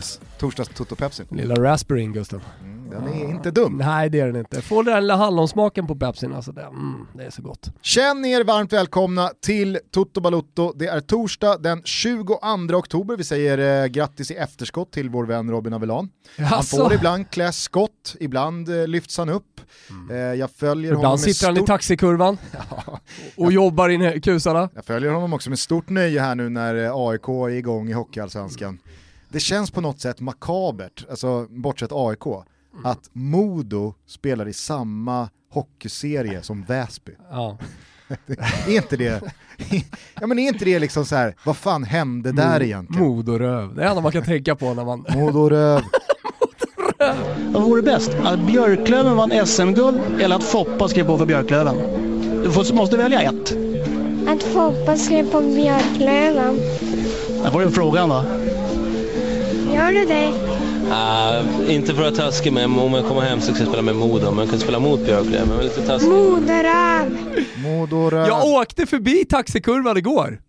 Torsdags, torsdags Toto Pepsi. Lilla raspberryn Gustav. Mm, den är inte dum. Nej det är den inte. Får den där hallonsmaken på Pepsin alltså, det, mm, det är så gott. Känn er varmt välkomna till Toto Balutto. Det är torsdag den 22 oktober. Vi säger eh, grattis i efterskott till vår vän Robin Avelan. Han får ibland klä skott, ibland eh, lyfts han upp. Eh, jag följer honom ibland med sitter han i stort... taxikurvan och jobbar in i kusarna. Jag följer honom också med stort nöje här nu när eh, AIK är igång i Hockeyallsvenskan. Det känns på något sätt makabert, alltså bortsett AIK, att Modo spelar i samma hockeyserie som Väsby. Ja. Är inte det, ja men är inte det liksom så här, vad fan hände där egentligen? Mod och röv. Det är det enda man kan tänka på när man... Modo röv. Vad vore bäst? Att Björklöven vann SM-guld eller att Foppa skrev på för Björklöven? Du får, måste välja ett. Att Foppa skrev på Björklöven. Där får du frågan då. Gör du det? Ah, inte för att vara taskig, men om jag kommer hem så ska jag spela med Modo. Men jag kan spela mot Björklöven. Men lite taskig. Moderöv. Modo röv. Jag åkte förbi taxikurvan igår.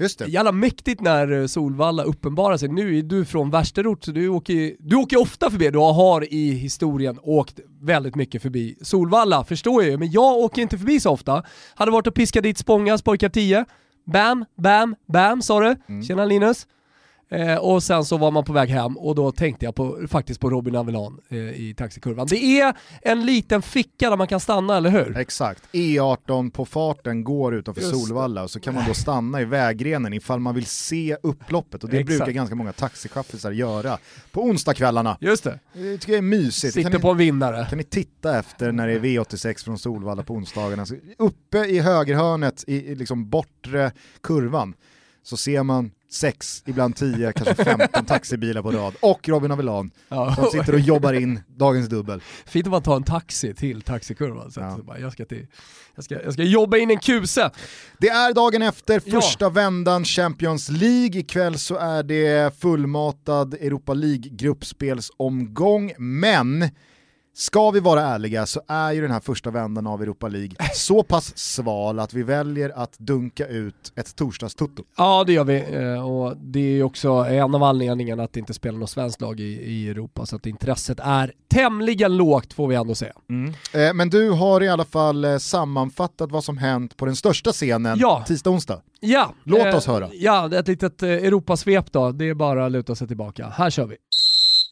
Just det. Jävla mäktigt när eh, Solvalla uppenbarar sig. Nu är du från värsterort så du åker, du åker ofta förbi, du har i historien åkt väldigt mycket förbi Solvalla, förstår jag ju. Men jag åker inte förbi så ofta. Hade varit och piskat dit Spångas pojkar 10. Bam, bam, bam sa du. Tjena Linus. Eh, och sen så var man på väg hem och då tänkte jag på, faktiskt på Robin Avellan eh, i taxikurvan. Det är en liten ficka där man kan stanna, eller hur? Exakt, E18 på farten går utanför Just. Solvalla och så kan man då stanna i vägrenen ifall man vill se upploppet och det Exakt. brukar ganska många taxichaffisar göra på onsdagskvällarna. Just det. Det tycker jag är mysigt. Sitter kan på ni, en vinnare. kan ni titta efter när det är V86 från Solvalla på onsdagarna. Så uppe i högerhörnet i, i liksom bortre kurvan så ser man sex, ibland tio, kanske 15 taxibilar på rad och Robin Avelan Ja. som sitter och jobbar in dagens dubbel. Fint om man tar en taxi till taxikurvan. Så Ja. bara, jag, ska till, jag, ska, jag ska jobba in en kuse. Det är dagen efter Ja. första vändan Champions League. Ikväll så är det fullmatad Europa League-gruppspelsomgång, men ska vi vara ärliga så är ju den här första vändan av Europa League så pass sval att vi väljer att dunka ut ett torsdagstutto. Ja det gör vi eh, och det är ju också en av anledningarna att det inte spelar något svenskt lag i, i Europa så att intresset är tämligen lågt får vi ändå säga. Eh, Men du har i alla fall eh, sammanfattat vad som hänt på den största scenen Ja. tisdag-onsdag. Ja, Låt oss höra. Ja, ett litet Europasvep då. Det är bara att luta sig tillbaka. Här kör vi.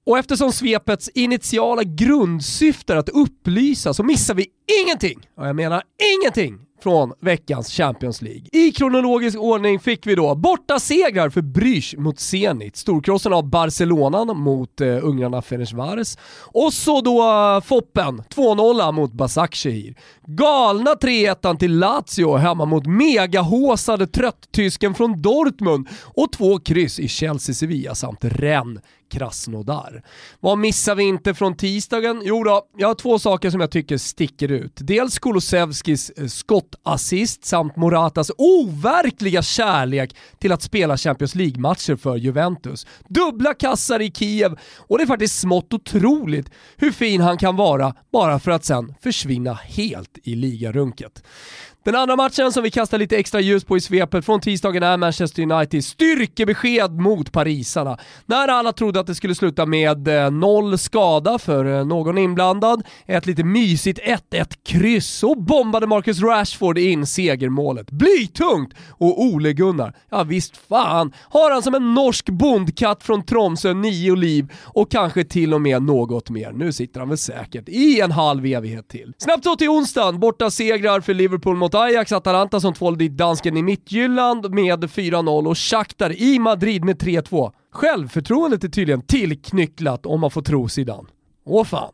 Och eftersom svepets initiala grundsyfte är att upplysa så missar vi ingenting, och jag menar ingenting, från veckans Champions League. I kronologisk ordning fick vi då borta segrar för Brysch mot Zenit, storkrossen av Barcelona mot eh, ungrarna Ferencvares och så då eh, Foppen 2-0 mot Başakşehir. Galna 3-1 till Lazio hemma mot megahåsade trötttysken från Dortmund. Och två kryss i Chelsea-Sevilla samt Rennes. Krasnodar. Vad missar vi inte från tisdagen? Jo då, jag har två saker som jag tycker sticker ut. Dels Kulusevskis eh, skottassist samt Moratas overkliga kärlek till att spela Champions League-matcher för Juventus. Dubbla kassar i Kiev och det är faktiskt smått otroligt hur fin han kan vara bara för att sen försvinna helt i ligarunket. Den andra matchen som vi kastar lite extra ljus på i svepet från tisdagen är Manchester Uniteds styrkebesked mot parisarna. När alla trodde att det skulle sluta med eh, noll skada för eh, någon inblandad, ett lite mysigt 1-1 kryss och bombade Marcus Rashford in segermålet. Blytungt! Och Ole Gunnar, ja visst fan har han som en norsk bondkatt från Tromsö nio liv och kanske till och med något mer. Nu sitter han väl säkert i en halv evighet till. Snabbt så till onsdagen, borta segrar för Liverpool mot Ajax, Atalanta som tvålade dit dansken i Midtjylland med 4-0 och Shakhtar i Madrid med 3-2. Självförtroendet är tydligen tillknycklat om man får tro sidan. Åh fan.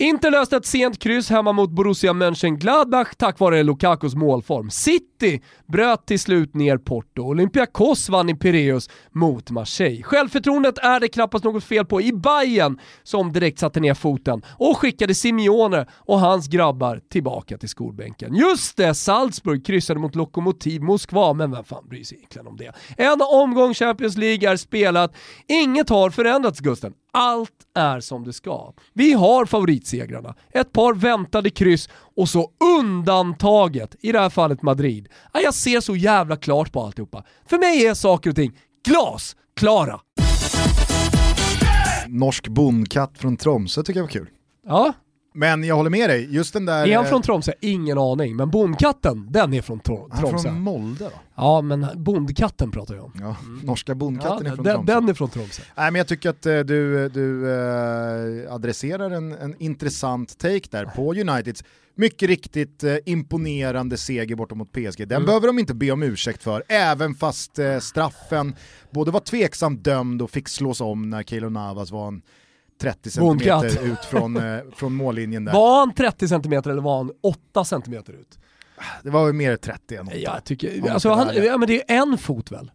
Inter löste ett sent kryss hemma mot Borussia Mönchengladbach tack vare Lukakos målform. City bröt till slut ner Porto. Olympiakos vann i Pireus mot Marseille. Självförtroendet är det knappast något fel på i Bayern som direkt satte ner foten och skickade Simeone och hans grabbar tillbaka till skolbänken. Just det, Salzburg kryssade mot Lokomotiv Moskva, men vem fan bryr sig egentligen om det? En omgång Champions League är spelat. Inget har förändrats Gusten. Allt är som det ska. Vi har favoritsegrarna, ett par väntade kryss och så undantaget, i det här fallet Madrid. Ja, Jag ser så jävla klart på alltihopa. För mig är saker och ting glas Klara. Norsk bondkatt från Tromsö tycker jag var kul. Ja, Men jag håller med dig, just den där... är han eh, från Tromsö? Ingen aning. Men bondkatten, den är från Tro- han är Tromsö. från Molde va? Ja, men bondkatten pratar jag om. Ja, norska bondkatten Ja, är från den, Tromsö. den är från Tromsö. Nej, men jag tycker att eh, du, du eh, adresserar en, en intressant take där på Uniteds mycket riktigt eh, imponerande seger bortom mot PSG. Den Mm. behöver de inte be om ursäkt för, även fast eh, straffen både var tveksamt dömd och fick slås om när Keylor Navas var en 30 Bondkatt. cm ut från, eh, från mållinjen där. Var han 30 cm eller var han 8 cm ut? Det var väl mer 30 än 8. Jag tycker, alltså han, ja, men det är en fot väl?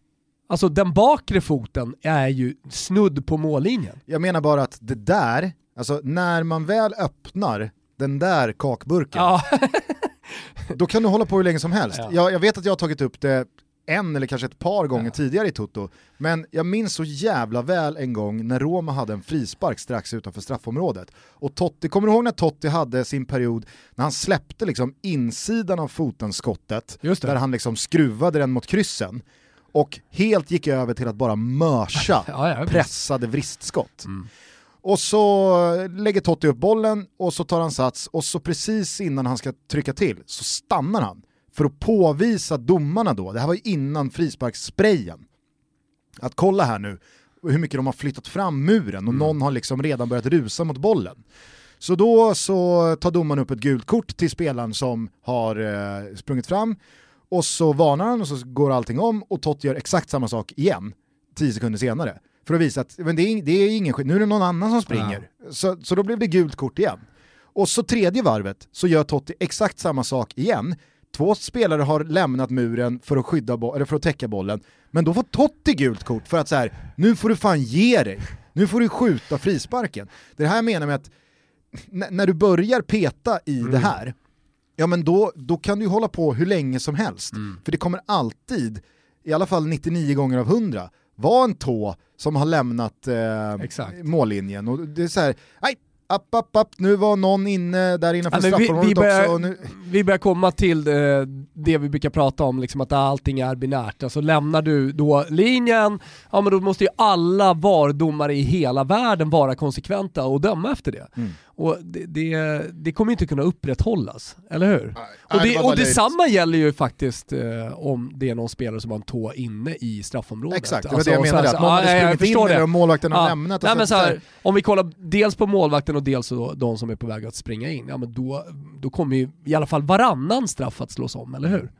Alltså den bakre foten är ju snudd på mållinjen. Jag menar bara att det där, alltså när man väl öppnar den där kakburken, Ja, då kan du hålla på hur länge som helst. Ja. Jag, jag vet att jag har tagit upp det en eller kanske ett par gånger tidigare i Toto, men jag minns så jävla väl en gång när Roma hade en frispark strax utanför straffområdet. Och Totti, kommer du ihåg när Totti hade sin period när han släppte liksom insidan av foten skottet, där han liksom skruvade den mot kryssen, och helt gick över till att bara mörsa ja, ja, pressade vristskott. Mm. Och så lägger Totti upp bollen och så tar han sats och så precis innan han ska trycka till så stannar han för att påvisa domarna då, det här var ju innan frisparkssprayen, att kolla här nu hur mycket de har flyttat fram muren och någon har liksom redan börjat rusa mot bollen. Så då så tar domaren upp ett gult kort till spelaren som har eh, sprungit fram och så varnar han och så går allting om och Totti gör exakt samma sak igen, tio sekunder senare. För att visa att men det, är, det är ingen skit, nu är det någon annan som springer. Så, så då blev det gult kort igen. Och så tredje varvet så gör Totti exakt samma sak igen. Två spelare har lämnat muren för att, skydda eller för att täcka bollen, men då får Totti gult kort för att så här, nu får du fan ge dig. Nu får du skjuta frisparken. Det här jag menar med att när du börjar peta i det här, ja men då, då kan du hålla på hur länge som helst. För det kommer alltid, i alla fall 99 gånger av 100, vara en tå som har lämnat eh, mållinjen. Och det är så här, nej, app, app, app, nu var någon inne där innanför Ja, men vi, straffområdet vi, börjar, också. Nu, vi börjar komma till eh, det vi brukar prata om, liksom att allting är binärt. Alltså lämnar du då linjen, ja men då måste ju alla VAR-domare i hela världen vara konsekventa och döma efter det. Mm. Och det, det, det kommer inte kunna upprätthållas, eller hur? Nej, och det det, och detsamma gäller ju faktiskt eh, om det är någon spelare som har en tå inne i straffområdet. exakt, det var Alltså, det jag menade, här- att någon hade sprungit in det. och målvakten har Ja. lämnat. Nej, men så här, om vi kollar dels på målvakten och dels de som är på väg att springa in, ja, men då, då kommer ju i alla fall varannan straff att slås om, eller hur?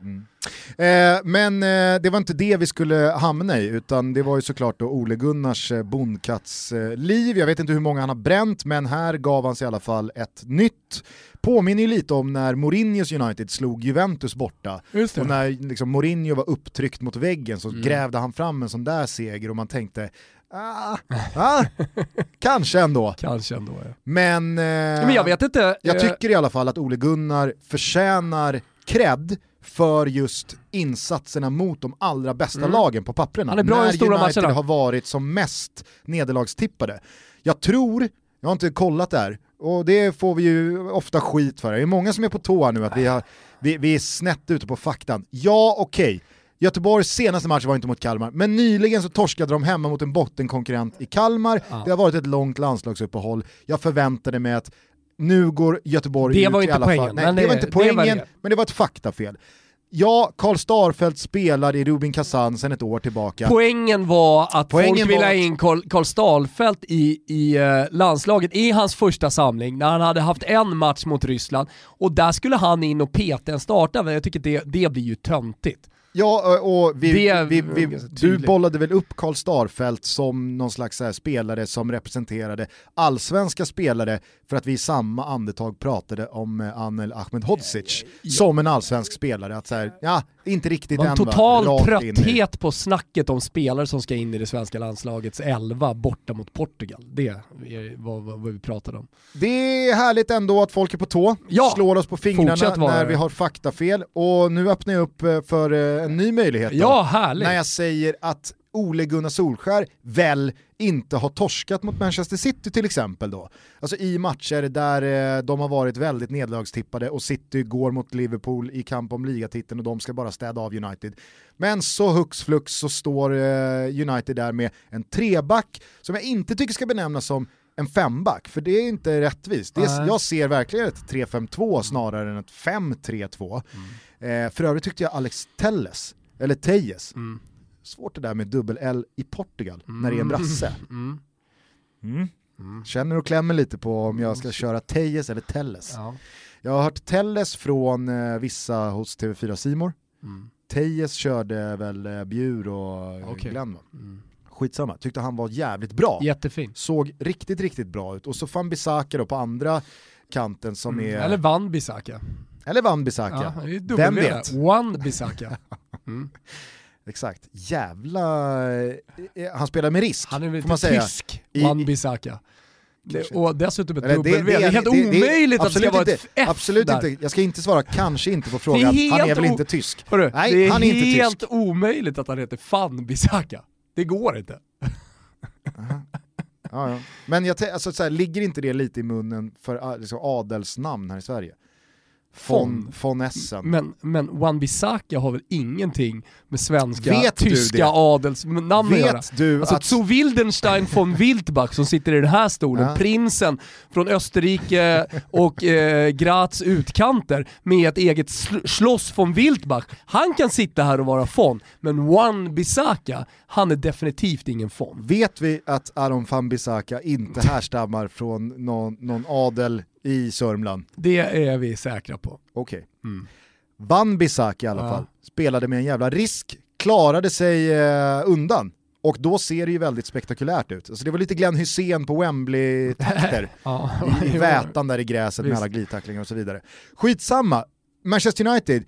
Eh, men eh, det var inte det vi skulle hamna i, utan det var ju såklart då Ole Gunnars eh, bondkattsliv. Jag vet inte hur många han har bränt, men här gav han sig i alla fall ett nytt. Påminner ju lite om när Mourinhos United slog Juventus borta. Och när liksom, Mourinho var upptryckt mot väggen så Mm. grävde han fram en sån där seger och man tänkte, ah, ah, kanske ändå. Kanske ändå. Ja. Men, eh, Men jag vet inte. jag eh, tycker i alla fall att Ole Gunnar förtjänar cred för just insatserna mot de allra bästa Mm. lagen på papperna. Han är bra i när de stora United matcherna. har varit som mest nederlagstippade. Jag tror, jag har inte kollat det här, och det får vi ju ofta skit för. Det är många som är på tå nu att vi, har, vi, vi är snett ute på faktan. Ja, okej. Göteborgs senaste match var inte mot Kalmar, men nyligen så torskade de hemma mot en bottenkonkurrent i Kalmar. Ja. Det har varit ett långt landslagsuppehåll. Jag förväntade mig att nu går Göteborg Det ut var i inte alla poängen, fall. Nej, men det, det- var inte det var poängen, det. men det var ett faktafel. Ja, Karl Starfelt spelar i Rubin Kazan sedan ett år tillbaka. Poängen var att Poängen folk ville ha att- in Karl, Stahlfeldt i, i eh, landslaget i hans första samling när han hade haft en match mot Ryssland och där skulle han in och peta en startare. Jag tycker det, det blir ju töntigt. Ja, och vi, Det vi, vi, du bollade väl upp Karl Starfelt som någon slags här spelare som representerade allsvenska spelare för att vi i samma andetag pratade om eh, Anel Ahmedhodzic som en allsvensk spelare. Att så här, ja, inte riktigt var än total trötthet på snacket om spelare som ska in i det svenska landslagets elva borta mot Portugal. Det är vad, vi pratade om. Det är härligt ändå att folk är på tå, Ja, slår oss på fingrarna när vi har faktafel och nu öppnar jag upp eh, för eh, en ny möjlighet. då. Ja, härligt! när jag säger att Ole Gunnar Solskär väl inte har torskat mot Manchester City till exempel då. Alltså i matcher där eh, de har varit väldigt nederlagstippade och City går mot Liverpool i kamp om ligatiteln och de ska bara städa av United. Men så hux flux så står eh, United där med en treback som jag inte tycker ska benämnas som en femback, för det är inte rättvist. Det är, jag ser verkligen ett 3-5-2 snarare än ett 5-3-2. Eh, för övrigt tyckte jag Alex Telles, eller Tejes, Mm. Svårt det där med dubbel-L i Portugal när det är en brasse. Mm. Mm. Känner och klämmer lite på om jag ska köra Tejes eller Telles. Ja. Jag har hört Telles från eh, vissa hos TV4 Simor. Mm. Tejes körde väl eh, Bjur och Okej. Glenn? Mm. Skitsamma, tyckte han var jävligt bra. Jättefin. Såg riktigt, riktigt bra ut. Och så Van Bissaka då på andra kanten som är... Mm. Eller Van Bissaka. eller Van Bissaka. Ja, är Vem vet? One Bissaka. Mm. Exakt. Jävla... eh, Han spelar med risk, Han är väl man säga. tysk, I- One Bissaka. Det, och dessutom ett Eller W. Det, är helt det- det- omöjligt att det ska absolut vara ett inte, F Absolut där. inte, jag ska inte svara kanske inte på frågan, han är väl inte tysk? Hörru, Nej, det är han är inte helt tysk. omöjligt att han heter Fan Bissaka. Det går inte. Ja, ja. Men jag, alltså, så här, ligger inte det lite i munnen för ah, liksom, adelsnamn här i Sverige? Von, von Essen. Men, men One Bissaka har väl ingenting med svenska, Vet tyska adelsnamn att göra? Du Alltså att... Zu Wildenstein von Wildbach som sitter i den här stolen, Ja. prinsen från Österrike och eh, Graz utkanter med ett eget sl- Schloss von Wildbach. Han kan sitta här och vara von, men One Bissaka, han är definitivt ingen von. Vet vi att Aron van Bissaka inte härstammar från någon, någon adel i Sörmland? Det är vi säkra på. Okej. Mm. Van Bissaka i alla Ja. fall, spelade med en jävla risk, klarade sig eh, undan. Och då ser det ju väldigt spektakulärt ut. Alltså det var lite Glenn Hussein på Wembley-takter. Ja, I, vätan där i gräset med Visst. alla glidtacklingar och så vidare. Skitsamma, Manchester United,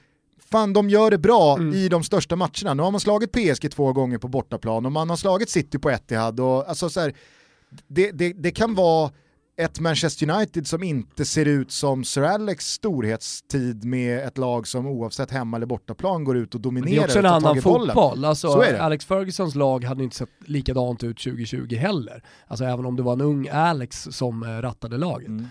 fan de gör det bra Mm. i de största matcherna. Nu har man slagit PSG två gånger på bortaplan och man har slagit City på Etihad. Och, alltså, så här, det, det, det kan vara ett Manchester United som inte ser ut som Sir Alex storhetstid med ett lag som oavsett hemma eller bortaplan går ut och dominerar det är också en annan fotboll. Alltså. Alex Fergusons lag hade inte sett likadant ut 2020 heller. Alltså även om det var en ung Alex som eh, rattade laget. Mm.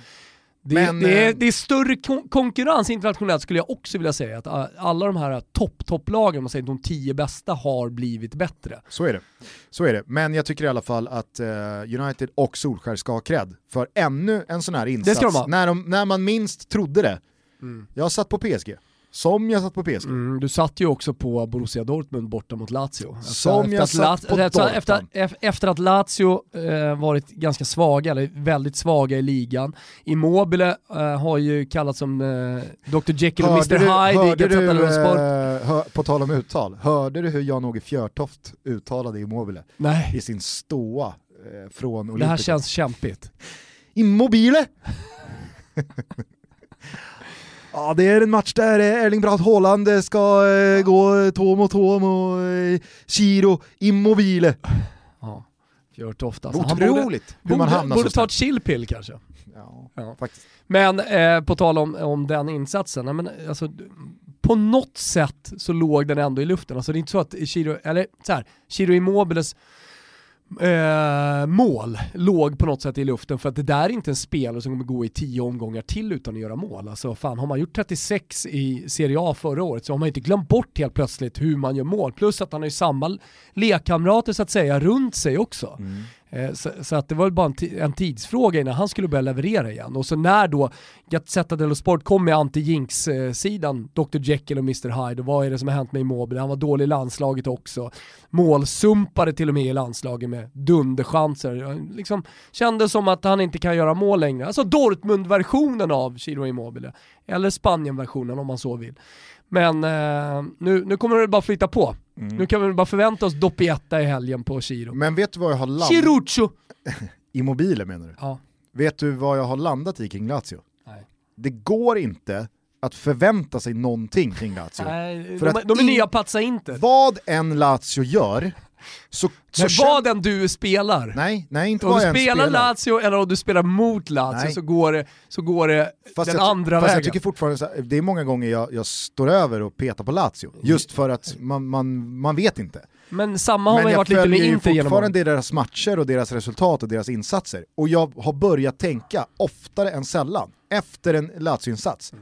Det, Men, det, är, eh, det är större kon- konkurrens internationellt skulle jag också vilja säga. Att ah, alla de här topp-topplagen, man säger de tio bästa, har blivit bättre. Så är det. Så är det. Men jag tycker i alla fall att eh, United och Solskär ska ha cred för ännu en sån här insats. När, de, när man minst trodde det. Jag satt på PSG. Som jag satt på PSG. Mm, du satt ju också på Borussia Dortmund borta mot Lazio. Efter- Som jag att satt Laz- på efter, efter, ef- efter att Lazio eh, varit ganska svaga, eller väldigt svaga i ligan. Immobile eh, har ju kallats som eh, Dr Jekyll och Mr du, Hyde i hörde Gazzetta du dello Sport. eh, hör, på tal om uttal, hörde du hur Jan-Åge Fjörtoft uttalade Immobile Nej, i sin ståa eh, från det här känns kämpigt. Immobile! Ja, det är en match där eh, Erling Braut Haaland eh, ska eh, gå tå mot tå med eh, Ciro Immobile. Ja. Fjörtoft alltså. Han borde, Otroligt hur man hamnar borde så ta ett chillpill kanske. Ja, Ja. faktiskt. Men eh, på tal om, om den insatsen, nej, men, alltså, på något sätt så låg den ändå i luften. Alltså, det är inte så att Chiro, eller så här, Chiro Immobiles eh, mål låg på något sätt i luften för att det där är inte en spelare som kommer gå i tio omgångar till utan att göra mål. Alltså fan, har man gjort 36 i Serie A förra året så har man inte glömt bort helt plötsligt hur man gör mål. Plus att han har ju samma lekkamrater så att säga runt sig också. Mm. Eh, så, så att det var väl bara en, en tidsfråga innan han skulle börja leverera igen. Och så när då Gazzetta dello Sport kom med anti-jinx-sidan, eh, Dr Jekyll och Mr Hyde, och vad är det som har hänt med Immobile? Han var dålig i landslaget också. Målsumpade till och med i landslaget med dunderchanser. Liksom kändes som att han inte kan göra mål längre. Alltså Dortmund-versionen av Chiro Immobile. Eller Spanien-versionen om man så vill. Men eh, nu, nu kommer det bara flytta på. Nu kan vi bara förvänta oss doppietta i helgen på Chiro. Men vet du vad jag har landat Chirucho! Immobile menar du? Ja. Vet du vad jag har landat i kring Lazio? Nej. Det går inte att förvänta sig någonting kring Lazio. Nej, För de, att de är nya Pazza inte. Vad en Lazio gör så, Men så vad känn- den du spelar. Nej, nej inte Om vad du spelar. Lazio eller om du spelar mot Lazio Nej. så går det, så går det Fast den jag, andra fast vägen. jag tycker fortfarande så här, det är många gånger jag, jag står över och petar på Lazio. Just för att man, man, man vet inte. Men samma har man varit lite med Inter genom fortfarande deras matcher och deras resultat och deras insatser. Och jag har börjat tänka, oftare än sällan, efter en Lazio-insats.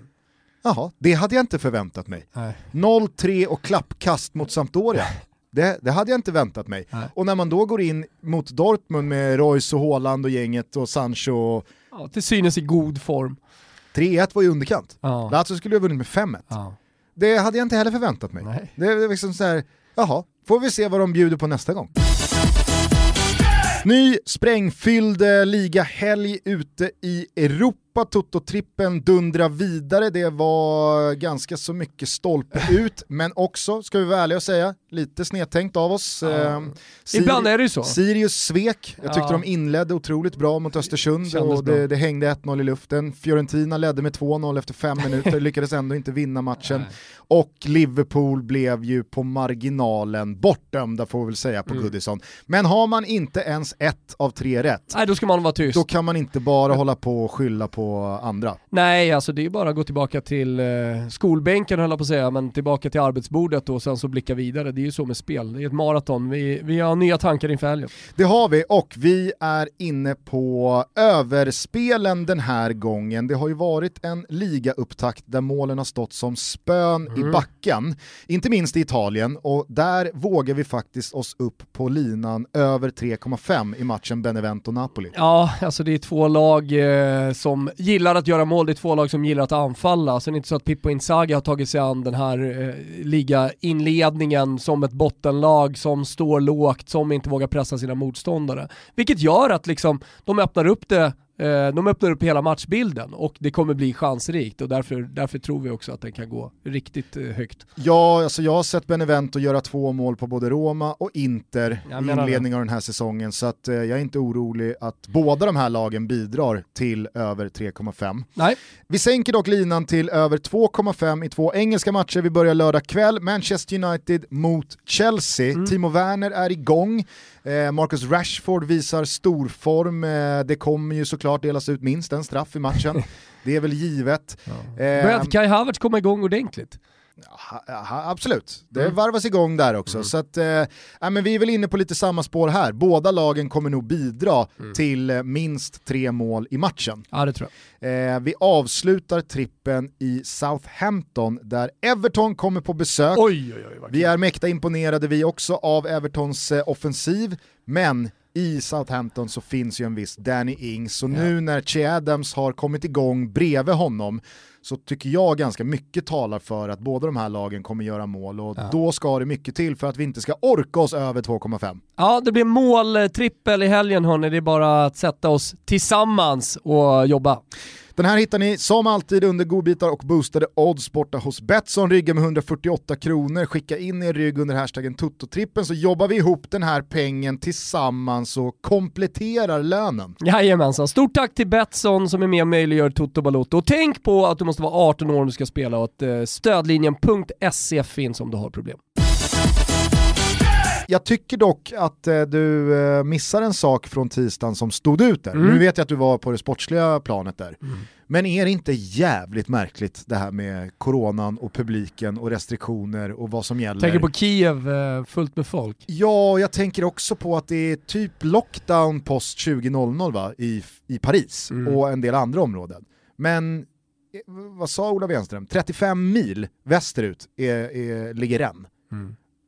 Jaha, det hade jag inte förväntat mig. Nej. 0-3 och klappkast mot Sampdoria. Det, det hade jag inte väntat mig. Nej. Och när man då går in mot Dortmund med Royce och Haaland och gänget och Sancho och Ja, till synes i god form. 3-1 var ju underkant. Ja. Lazio skulle ha vunnit med 5-1. Ja. Det hade jag inte heller förväntat mig. Nej. Det är liksom så här, jaha, får vi se vad de bjuder på nästa gång. Ny sprängfylld eh, ligahelg ute i Europa. Toto-trippen dundrar vidare. Det var ganska så mycket stolpe ut, men också, ska vi vara ärliga och säga, lite snedtänkt av oss. Eh, Siri- Ibland är det ju så. Sirius svek, jag tyckte Ja. de inledde otroligt bra mot Östersund Kändes och det, det hängde 1-0 i luften. Fiorentina ledde med 2-0 efter fem minuter, lyckades ändå inte vinna matchen. Nej. Och Liverpool blev ju på marginalen bortdömda får vi väl säga på Mm. Goodison. Men har man inte ens ett av tre rätt, Nej, då ska man vara tyst. då kan man inte bara hålla på och skylla på andra. Nej, alltså det är bara att gå tillbaka till eh, skolbänken höll jag på att säga, men tillbaka till arbetsbordet och sen så blicka vidare. Det är ju så med spel, det är ett maraton. Vi, vi har nya tankar inför helgen. Det har vi och vi är inne på överspelen den här gången. Det har ju varit en ligaupptakt där målen har stått som spön i backen, inte minst i Italien och där vågar vi faktiskt oss upp på linan över 3,5 i matchen Benevento-Napoli. Ja, alltså det är två lag eh, som gillar att göra mål, det är två lag som gillar att anfalla. Så det är inte så att Pippo Inzaghi har tagit sig an den här eh, liga-inledningen som ett bottenlag som står lågt, som inte vågar pressa sina motståndare. Vilket gör att liksom, de öppnar upp det de öppnar upp hela matchbilden och det kommer bli chansrikt och därför, därför tror vi också att den kan gå riktigt eh, högt. Ja, alltså jag har sett Benevento göra två mål på både Roma och Inter i inledningen av den här säsongen, så att, eh, jag är inte orolig att båda de här lagen bidrar till över 3,5. Nej, Vi sänker dock linan till över 2,5 i två engelska matcher. Vi börjar lördag kväll, Manchester United mot Chelsea. Mm. Timo Werner är igång, eh, Marcus Rashford visar storform, eh, det kommer ju såklart delas ut minst en straff i matchen. det är väl givet. Eh, börjar inte Kai Havertz komma igång ordentligt? Ha, absolut, det Mm. varvas igång där också. Så att, eh, ja, men vi är väl inne på lite samma spår här. Båda lagen kommer nog bidra Mm. till eh, minst tre mål i matchen. Ja det tror jag. Eh, vi avslutar trippen i Southampton där Everton kommer på besök. Oj oj oj vad Vi är mäkta imponerade vi också av Evertons eh, offensiv, men i Southampton så finns ju en viss Danny Ings, så nu när Che Adams har kommit igång bredvid honom så tycker jag ganska mycket talar för att båda de här lagen kommer göra mål och då ska det mycket till för att vi inte ska orka oss över 2,5. Ja, det blir måltrippel i helgen hörni. Det är bara att sätta oss tillsammans och jobba. Den här hittar ni som alltid under godbitar och boostade odds borta hos Betsson. Ryggen med 148 kronor, skicka in er rygg under hashtaggen tuttotrippen så jobbar vi ihop den här pengen tillsammans och kompletterar lönen. Jajamensan. Stort tack till Betsson som är med och möjliggör Toto Balotto. Och tänk på att du måste vara 18 år om du ska spela och att eh, stödlinjen.se finns om du har problem. Jag tycker dock att eh, du eh, missar en sak från tisdagen som stod ut där. Mm. Nu vet jag att du var på det sportsliga planet där. Men är det inte jävligt märkligt det här med coronan och publiken och restriktioner och vad som gäller? Tänker på Kiev, eh, fullt med folk. Ja, jag tänker också på att det är typ lockdown post 20.00 va? I, i Paris Mm. och en del andra områden. Men eh, vad sa Ola Wenström? 35 mil västerut är, är, ligger Rennes.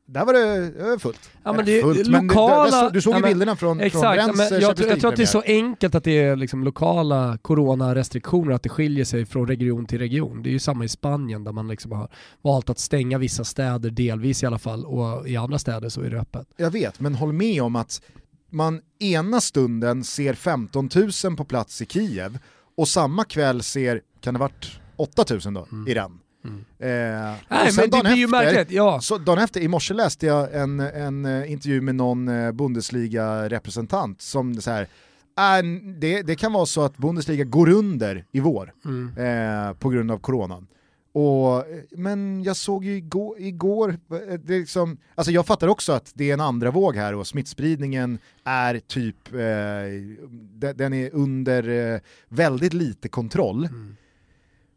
Där var det det var fullt. Ja, men det- fullt, det men lokala- det, du såg Ja, ju men- bilderna från, från Exakt, Rennes men eh, jag, tror- jag tror att det är så enkelt att det är liksom lokala coronarestriktioner, att det skiljer sig från region till region. Det är ju samma i Spanien där man liksom har valt att stänga vissa städer, delvis i alla fall, och i andra städer så är det öppet. Jag vet, men håll med om att man ena stunden ser 15 000 på plats i Kiev och samma kväll ser, kan det varit 8 000 då, i Rennes. Eh, Mm. Nej men det blir ju märkligt, ja. Så dagen efter, i morse läste jag en, en eh, intervju med någon eh, Bundesliga-representant som så här, äh, det, det kan vara så att Bundesliga går under i vår Mm. eh, på grund av coronan. Och, men jag såg ju igår, igår eh, det liksom, alltså jag fattar också att det är en andra våg här och smittspridningen är typ, eh, den är under eh, väldigt lite kontroll. Mm.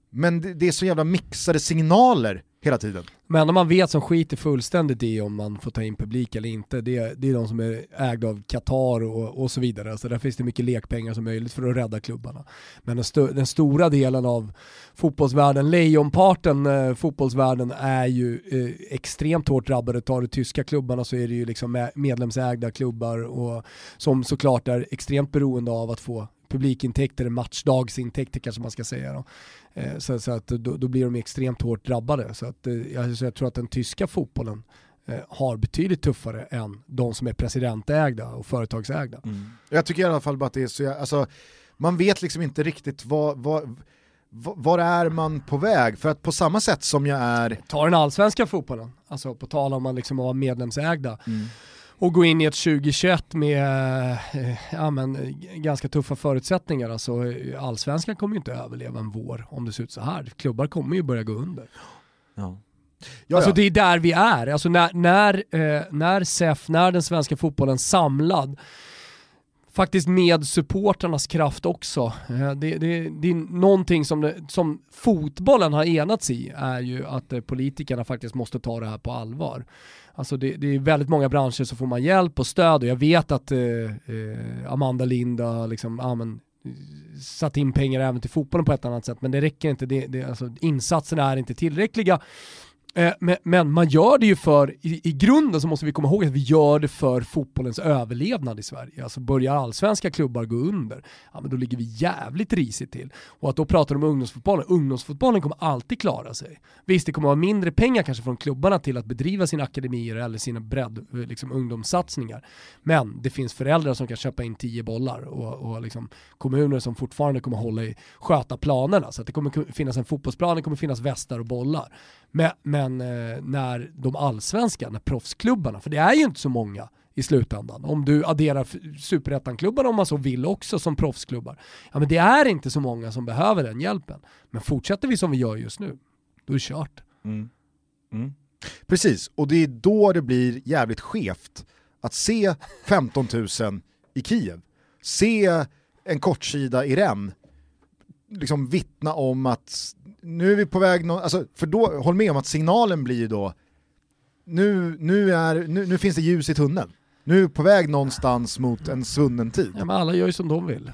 Men det, det, är så jävla mixade signaler hela tiden. Men om man vet som skiter fullständigt i om man får ta in publik eller inte, det, det är de som är ägda av Qatar och, och så vidare. Så där finns det mycket lekpengar som möjligt för att rädda klubbarna. Men den, st den stora delen av fotbollsvärlden, lejonparten eh, fotbollsvärlden är ju eh, extremt hårt drabbade. Tar du tyska klubbarna så är det ju liksom medlemsägda klubbar och som såklart är extremt beroende av att få publikintäkter, matchdagsintäkter kanske man ska säga. Då. Eh, så, så, att då, då, blir de extremt hårt drabbade. Så att, eh, så jag tror att den tyska fotbollen eh, har betydligt tuffare än de som är presidentägda och företagsägda. Mm. Jag tycker i alla fall bara att det är så, alltså, man vet liksom inte riktigt vad, vad var är man på väg? För att på samma sätt som jag är... Ta den allsvenska fotbollen, alltså på tal om att liksom vara medlemsägda. Mm och gå in i ett 2021 med eh, ja, men, ganska tuffa förutsättningar. Alltså, allsvenskan kommer ju inte överleva en vår om det ser ut så här. Klubbar kommer ju börja gå under. Ja. Alltså det är där vi är. Alltså när, när, eh, när SEF, när den svenska fotbollen samlad, faktiskt med supporternas kraft också. Eh, det, det, det, är någonting som, det, som fotbollen har enats i, är ju att eh, politikerna faktiskt måste ta det här på allvar. Alltså det, det, är väldigt många branscher som får man hjälp och stöd och jag vet att eh, eh, Amanda Linda liksom, ja, men, satt in pengar även till fotbollen på ett annat sätt men det räcker inte, det, det, alltså, insatserna är inte tillräckliga. Eh, men, men, man gör det ju för, i, i, grunden så måste vi komma ihåg att vi gör det för fotbollens överlevnad i Sverige. Alltså börjar allsvenska klubbar gå under, ja men då ligger vi jävligt risigt till. Och att då prata om ungdomsfotbollen, ungdomsfotbollen kommer alltid klara sig. Visst, det kommer vara mindre pengar kanske från klubbarna till att bedriva sina akademier eller sina bredd, eh, liksom ungdomssatsningar. Men det finns föräldrar som kan köpa in tio bollar och, och liksom kommuner som fortfarande kommer hålla i, sköta planerna. Så att det kommer finnas en fotbollsplan, det kommer finnas västar och bollar. Men, men eh, när de allsvenska, när proffsklubbarna, för det är ju inte så många i slutändan, om du adderar superettan-klubbarna om man så vill också som proffsklubbar, ja men det är inte så många som behöver den hjälpen. Men fortsätter vi som vi gör just nu, då är det kört. Mm. Mm. Precis, och det är då det blir jävligt skevt att se 15 000 i Kiev, se en kortsida i Rennes liksom vittna om att nu är vi på väg, no alltså, för då, håll med om att signalen blir då, nu, nu, är, nu, nu finns det ljus i tunneln. Nu är vi på väg någonstans mot en svunnen tid. Ja, men alla gör ju som de vill.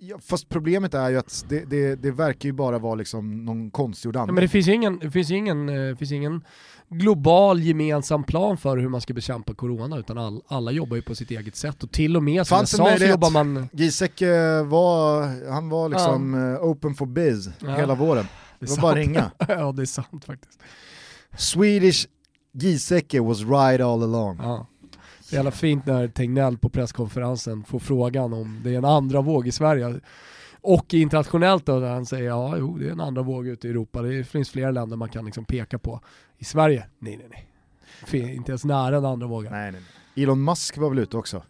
Ja, fast problemet är ju att det, det, det verkar ju bara vara liksom någon konstgjord anledning. Ja, men det finns ju ingen, det finns ingen, eh, finns ingen global gemensam plan för hur man ska bekämpa corona utan all, alla jobbar ju på sitt eget sätt och till och med som Fanns jag sa så jobbar man... Giesecke var, han var liksom ja. Eh, open for biz ja. hela våren. Det, det var bara ringa. ja det är sant faktiskt. Swedish Giesecke was right all along. Ja. Det är jävla fint när Tegnell på presskonferensen får frågan om det är en andra våg i Sverige. Och internationellt då, där han säger ja, jo, det är en andra våg ute i Europa. Det finns flera länder man kan liksom peka på. I Sverige, nej nej nej. Inte ens nära en andra vågen. Nej, nej, nej. Elon Musk var väl ute också?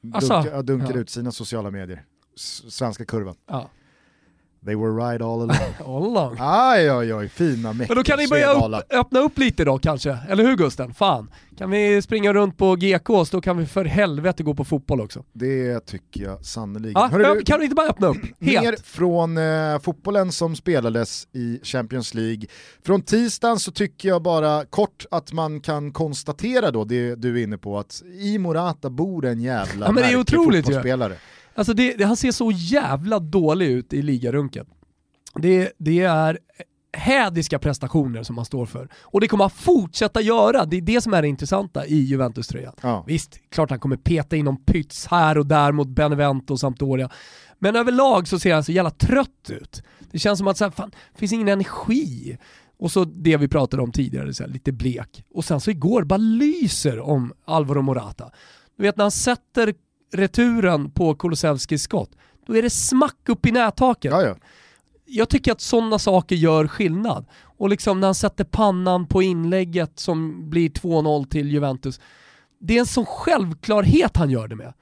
Dunka, dunkade ja. ut sina sociala medier. svenska kurvan. Ja. They were right all along. all along. Aj, oj, oj, fina mäktiga Men då kan ni börja upp, öppna upp lite då kanske, eller hur Gusten? Fan. Kan vi springa runt på GKs, då kan vi för helvete gå på fotboll också. Det tycker jag sannerligen. Ah, Hörru, kan vi inte bara öppna upp? Helt. Mer från eh, fotbollen som spelades i Champions League. Från tisdagen så tycker jag bara kort att man kan konstatera då, det du är inne på, att i Morata bor en jävla ja, men det är otroligt fotbollsspelare. Ju. Alltså det, det, han ser så jävla dålig ut i ligarunken. Det, det är hädiska prestationer som han står för. Och det kommer han fortsätta göra, det är det som är det intressanta i Juventus-tröjan. Ja. Visst, klart han kommer peta in någon pyts här och där mot Benevento och Sampdoria. Men överlag så ser han så jävla trött ut. Det känns som att så här, fan, det finns ingen energi. Och så det vi pratade om tidigare, så här, lite blek. Och sen så igår bara lyser om Alvaro Morata. Du vet när han sätter returen på Kulusevskis skott, då är det smack upp i nättaket. Ja, ja. Jag tycker att sådana saker gör skillnad. Och liksom när han sätter pannan på inlägget som blir 2-0 till Juventus, det är en sån självklarhet han gör det med.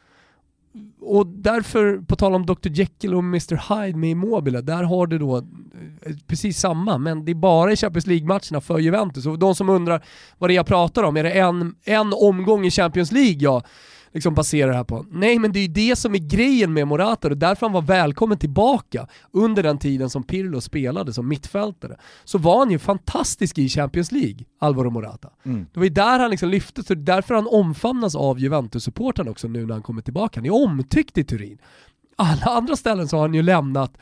och därför, på tal om Dr Jekyll och Mr Hyde med Immobile, där har du då eh, precis samma, men det är bara i Champions League-matcherna för Juventus. Och de som undrar vad det är jag pratar om, är det en, en omgång i Champions League jag liksom baserar det här på. Nej men det är ju det som är grejen med Morata och därför han var välkommen tillbaka under den tiden som Pirlo spelade som mittfältare. Så var han ju fantastisk i Champions League, Alvaro Morata. Mm. Det var ju där han liksom lyfte, så det är därför han omfamnas av Juventus-supportrarna också nu när han kommer tillbaka. Han är omtyckt i Turin. Alla andra ställen så har han ju lämnat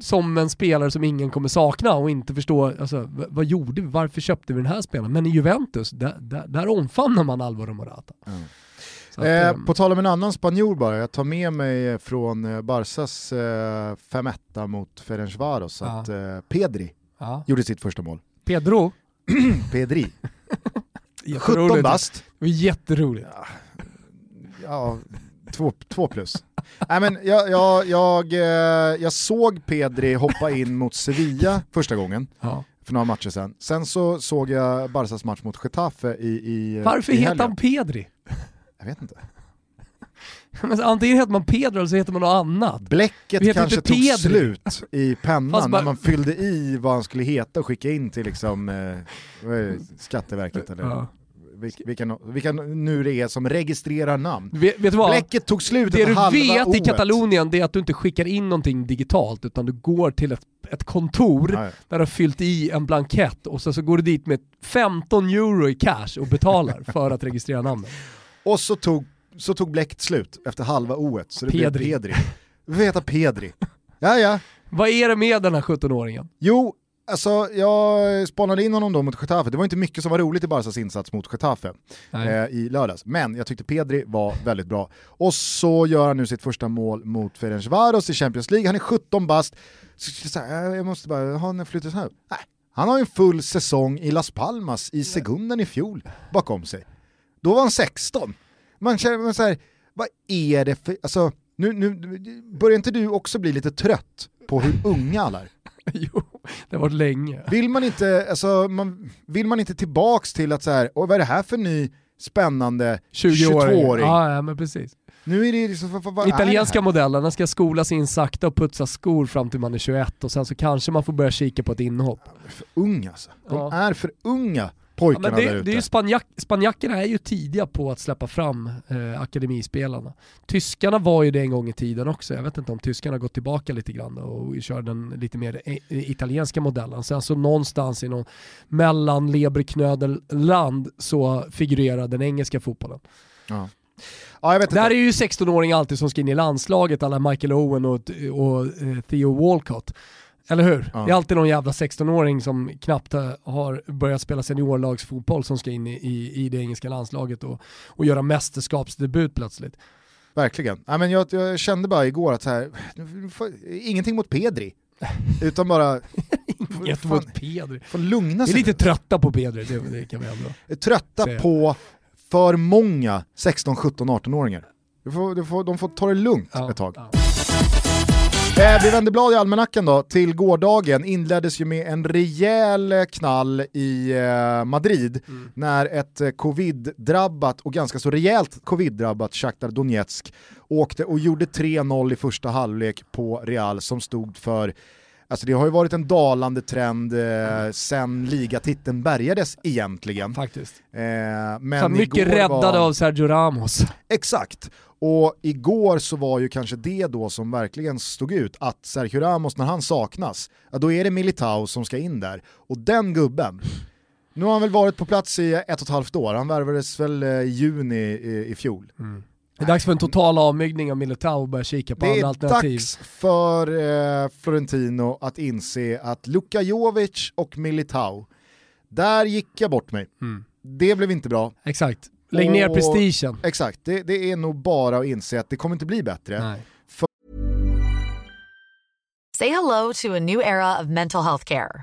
som en spelare som ingen kommer sakna och inte förstå, alltså, vad gjorde vi, varför köpte vi den här spelaren? Men i Juventus, där, där, där omfamnar man Alvaro Morata. Mm. Eh, ehm, på tal om en annan spanjor bara, jag tar med mig från eh, Barsas eh, 5-1 mot Ferencvaros Ja. att eh, Pedri ja. gjorde sitt första mål. Pedro, Pedri, 17 jätteroligt. bast, Det var jätteroligt. ja, två, två plus. Nej, men jag, jag, jag, eh, jag såg Pedri hoppa in mot Sevilla första gången Ja. för några matcher sedan. Sen så såg jag Barsas match mot Getafe i, i Varför i heter han Pedri? Jag vet inte. Men antingen heter man Pedro eller så heter man något annat. Bläcket kanske tog slut i pennan bara- när man fyllde i vad han skulle heta och skickade in till liksom, eh, Skatteverket eller Ja. vilka, vilka, nu det är som registrerar namn. Vet, vet? Bläcket tog slut Det du vet i oet. Katalonien det är att du inte skickar in någonting digitalt utan du går till ett, ett kontor ja. där du har fyllt i en blankett och så, så går du dit med 15 euro i cash och betalar för att registrera namnet. Och så tog, så tog bläcket slut efter halva oet, så det Pedri. blev Pedri. Vi får heta Pedri. Ja, ja. Vad är det med den här 17-åringen? Jo, alltså jag spanade in honom då mot Getafe. Det var inte mycket som var roligt i Barsas insats mot Getafe eh, i lördags. Men jag tyckte Pedri var väldigt bra. Och så gör han nu sitt första mål mot Ferencvaros i Champions League. Han är 17 bast. Så, jag måste bara, har han flyttat här? Nej, han har en full säsong i Las Palmas i sekunden i fjol bakom sig. Då var han 16. Man känner man så här, vad är det för, alltså, nu, nu, börjar inte du också bli lite trött på hur unga alla är? jo, det har varit länge. Vill man inte, alltså, man, vill man inte tillbaks till att så här, "Oj, vad är det här för ny spännande 22-åring? Ja, ja, men precis. Nu är det liksom, vad, vad Italienska den ska skolas in sakta och putsa skor fram till man är 21 och sen så kanske man får börja kika på ett inhopp. För ung alltså. De Ja. är för unga Ja, pojkarna men det, där det ute. är ju spanjack, spanjackerna är ju tidiga på att släppa fram eh, akademispelarna. Tyskarna var ju det en gång i tiden också. Jag vet inte om tyskarna har gått tillbaka lite grann och kör den lite mer eh, italienska modellen. Sen så någonstans i någon mellan Leberknödelland så figurerar den engelska fotbollen. Ja. Ja, Där är ju 16-åringar alltid som ska in i landslaget, alla Michael Owen och, och eh, Theo Walcott. Eller hur? Ja. Det är alltid någon jävla 16-åring som knappt har börjat spela seniorlagsfotboll som ska in i, i, i det engelska landslaget och, och göra mästerskapsdebut plötsligt. Verkligen. Ja, men jag, jag kände bara igår att så här, ingenting mot Pedri, utan bara Inget fan, mot Pedri. lugna Vi är sig. lite trötta på Pedri, det, det kan vi ändå. Trötta säga. på för många 16, 17, 18-åringar. Du får, du får, de får ta det lugnt Ja, ett tag. ja. Eh, vi vänder blad i almanackan då, till gårdagen inleddes ju med en rejäl eh, knall i eh, Madrid Mm. när ett eh, covid-drabbat och ganska så rejält covid-drabbat Shakhtar Donetsk åkte och gjorde 3-0 i första halvlek på Real som stod för Alltså det har ju varit en dalande trend eh, sen ligatiteln bärgades egentligen. Faktiskt. Eh, men Så mycket räddade var... av Sergio Ramos. Exakt. Och igår så var ju kanske det då som verkligen stod ut, att Sergio Ramos när han saknas, ja, då är det Militao som ska in där. Och den gubben, nu har han väl varit på plats i ett och ett halvt år, han värvades väl eh, i juni i, i fjol. Det är dags för en total avmygning av Militao och börja kika på Det andra är alternativ. dags för eh, Florentino att inse att Luka Jovic och Militao, där gick jag bort mig. Mm. Det blev inte bra. Exakt. Lägg ner Och- prestigen. Exakt, det, det är nog bara att inse att det kommer inte bli bättre. Nej. Say hello to a new era of mental health care.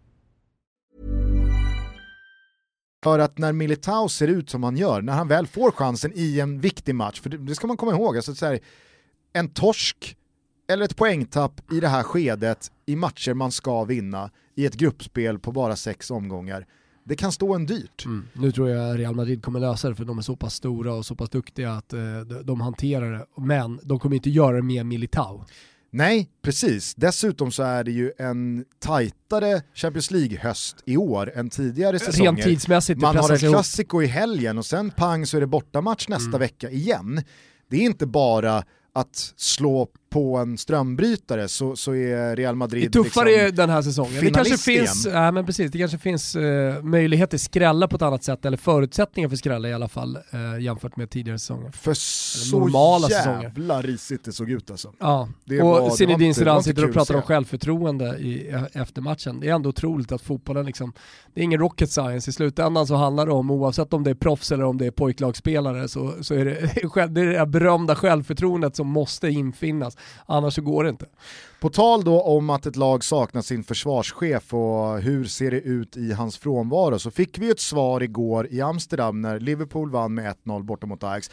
För att när Militao ser ut som han gör, när han väl får chansen i en viktig match, för det, ska man komma ihåg, alltså så här, en torsk eller ett poängtapp i det här skedet i matcher man ska vinna i ett gruppspel på bara sex omgångar, det kan stå en dyrt. Mm. Nu tror jag Real Madrid kommer lösa det för de är så pass stora och så pass duktiga att eh, de, de hanterar det. Men de kommer inte göra det med Militao. Nej, precis. Dessutom så är det ju en tajtare Champions League-höst i år än tidigare säsonger. Rent tidsmässigt. Man har ihop. klassiko i helgen och sen pang så är det bortamatch nästa Mm. vecka igen. Det är inte bara att slå på en strömbrytare så, så är Real Det Madrid är tuffare liksom den här säsongen. Det kanske finns, igen. ja, men precis, det kanske finns eh, möjlighet till skrälla på ett annat sätt, eller förutsättningar för skrälla i alla fall, eh, jämfört med tidigare säsonger. för så normala säsonger. jävla risigt det såg ut alltså. Ja, Det det var och Zinedine det Zidane sitter och pratar om självförtroende i, efter matchen. Det är ändå otroligt att fotbollen liksom, det är ingen rocket science. I slutändan så handlar det om, oavsett om det är proffs eller om det är pojklagsspelare, så, så är det, det är det berömda självförtroendet som måste infinnas. Annars så går det inte. På tal då om att ett lag saknar sin försvarschef och hur ser det ut i hans frånvaro så fick vi ett svar igår i Amsterdam när Liverpool vann med 1-0 borta mot Ajax.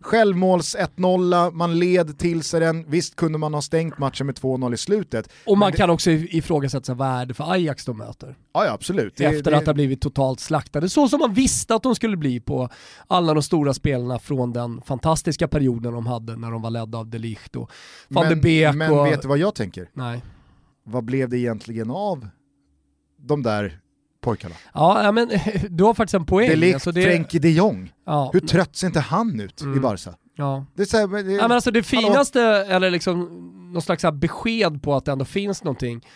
Självmåls 1-0, man led till sig den, visst kunde man ha stängt matchen med 2-0 i slutet. Och man det- kan också ifrågasätta vad är det för Ajax de möter? Ja, ja absolut. Det- Efter det- att ha blivit totalt slaktade, så som man visste att de skulle bli på alla de stora spelarna från den fantastiska perioden de hade när de var ledda av de Ligt och van de men, Beek men och... vet du vad jag tänker? Nej. Vad blev det egentligen av de där pojkarna? Ja, men du har faktiskt en poäng. Det är Alltså, likt Frenkie de Jong. ja, Hur trött ser inte han ut i Mm. Barca? ja. Det så här, det, Ja, men alltså det Hallå? finaste, eller liksom någon slags besked på att det ändå finns någonting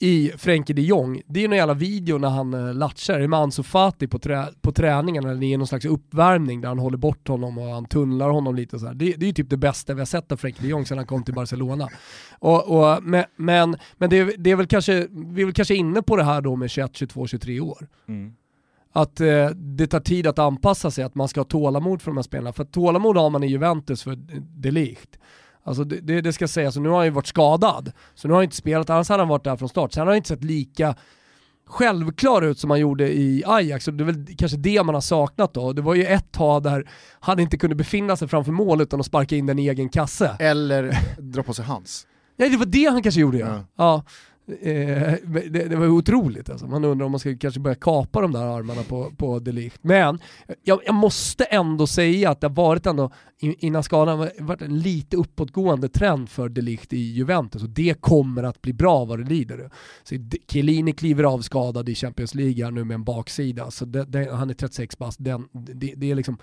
i Frenkie de Jong, det är ju någon jävla video när han uh, latchar, det är med Ansu Fati på, trä, på träningen, eller är någon slags uppvärmning där han håller bort honom och han tunnlar honom lite och så här. Det, det är ju typ det bästa vi har sett av Frenkie de Jong sedan han kom till Barcelona. Och, och, men men, men det, är- det är väl kanske, vi är väl kanske inne på det här då med 21, 22, 23 år Mm. att eh, det tar tid att anpassa sig, att man ska ha tålamod för de här spelarna. För tålamod har man i Juventus för de Ligt. Alltså det, det, det ska sägas, och nu har han ju varit skadad, så nu har han inte spelat, annars hade han varit där från start. Sen har han inte sett lika självklar ut som han gjorde i Ajax, och det är väl kanske det man har saknat då. Det var ju ett tag där han inte kunde befinna sig framför mål utan att sparka in den i egen kasse. Eller dra på sig hans. Nej det var det han kanske gjorde ja. Ja. ja. Eh, det, det var otroligt alltså. Man undrar om man ska kanske börja kapa de där armarna på, på Delicht. Men jag, jag måste ändå säga att det har varit ändå, innan skadan, varit en lite uppåtgående trend för Delicht i Juventus och det kommer att bli bra vad det lider. Så Chiellini kliver av skadad i Champions League här nu med en baksida, så det, det, han är 36 bast, det, det är liksom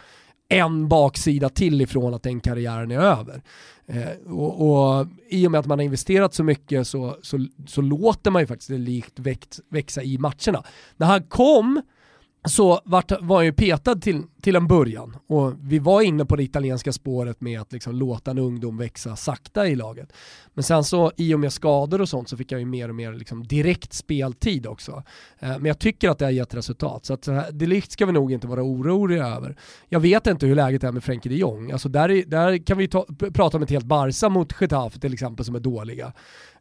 en baksida till ifrån att den karriären är över. Eh, och, och I och med att man har investerat så mycket så, så, så låter man ju faktiskt det likt växt, växa i matcherna. När han kom så vart, var han ju petad till, till en början. Och vi var inne på det italienska spåret med att liksom låta en ungdom växa sakta i laget. Men sen så i och med skador och sånt så fick jag ju mer och mer liksom direkt speltid också. Eh, men jag tycker att det har gett resultat. Så att Delict ska vi nog inte vara oroliga över. Jag vet inte hur läget är med Frenkie de Jong. Alltså där, där kan vi ta, prata om ett helt Barca mot Getafe till exempel som är dåliga.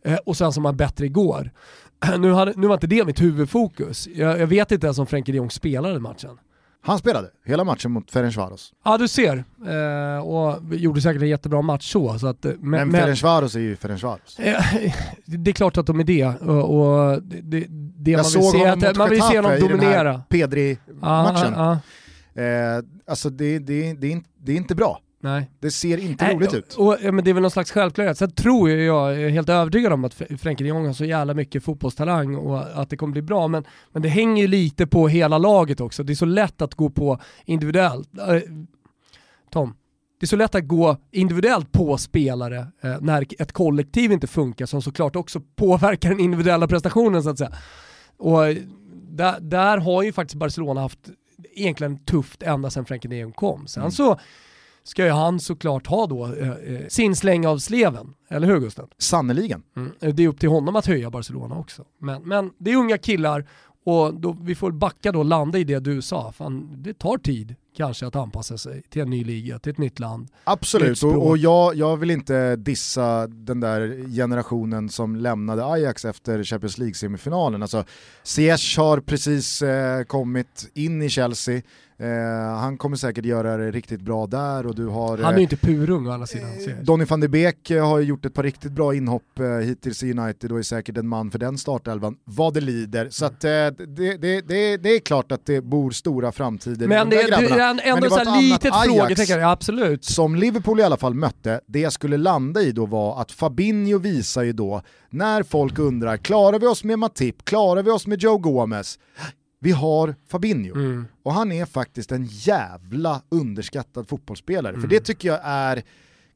Eh, och sen som var bättre igår. Nu, hade, nu var inte det mitt huvudfokus. Jag, jag vet inte ens om Frenkie de Jong spelade matchen. Han spelade hela matchen mot Ferencvaros. Ja du ser, eh, och gjorde säkert en jättebra match så. så att, eh, men, men Ferencvaros är ju Ferencvaros. Eh, det är klart att de är det. Och, och det, det man vill se, att, man vill se honom dominera. Pedri-matchen. Ah, ah. eh, alltså det, det, det, det är inte bra. Nej. Det ser inte Nej, roligt ut. Och, och, men det är väl någon slags självklarhet. Sen tror jag, jag är helt övertygad om att Frenkie de Jong har så jävla mycket fotbollstalang och att det kommer bli bra. Men, men det hänger ju lite på hela laget också. Det är så lätt att gå på individuellt. Äh, Tom, det är så lätt att gå individuellt på spelare eh, när ett kollektiv inte funkar som såklart också påverkar den individuella prestationen så att säga. Och där, där har ju faktiskt Barcelona haft egentligen tufft ända sedan Frenkie de Jong kom. Sen mm. så ska ju han såklart ha då eh, eh, sin släng av sleven. Eller hur Gusten? Sannerligen. Mm. Det är upp till honom att höja Barcelona också. Men, men det är unga killar och då, vi får backa då landa i det du sa. Fan, det tar tid kanske att anpassa sig till en ny liga, till ett nytt land. Absolut, och, och jag, jag vill inte dissa den där generationen som lämnade Ajax efter Champions League-semifinalen. Alltså, Ziyech har precis eh, kommit in i Chelsea, Eh, han kommer säkert göra det riktigt bra där och du har... Han är ju inte purung å andra sidan. Eh, Donny van de Beek eh, har gjort ett par riktigt bra inhopp eh, hittills i United och är säkert en man för den startelvan, vad det lider. Så att, eh, det, det, det, det, är klart att det bor stora framtider Men det, det är ändå Men det var ett litet frågetecken, absolut. Som Liverpool i alla fall mötte, det jag skulle landa i då var att Fabinho visar ju då, när folk undrar, klarar vi oss med Matip, klarar vi oss med Joe Gomez? Vi har Fabinho. Mm. Och han är faktiskt en jävla underskattad fotbollsspelare. Mm. För det tycker jag är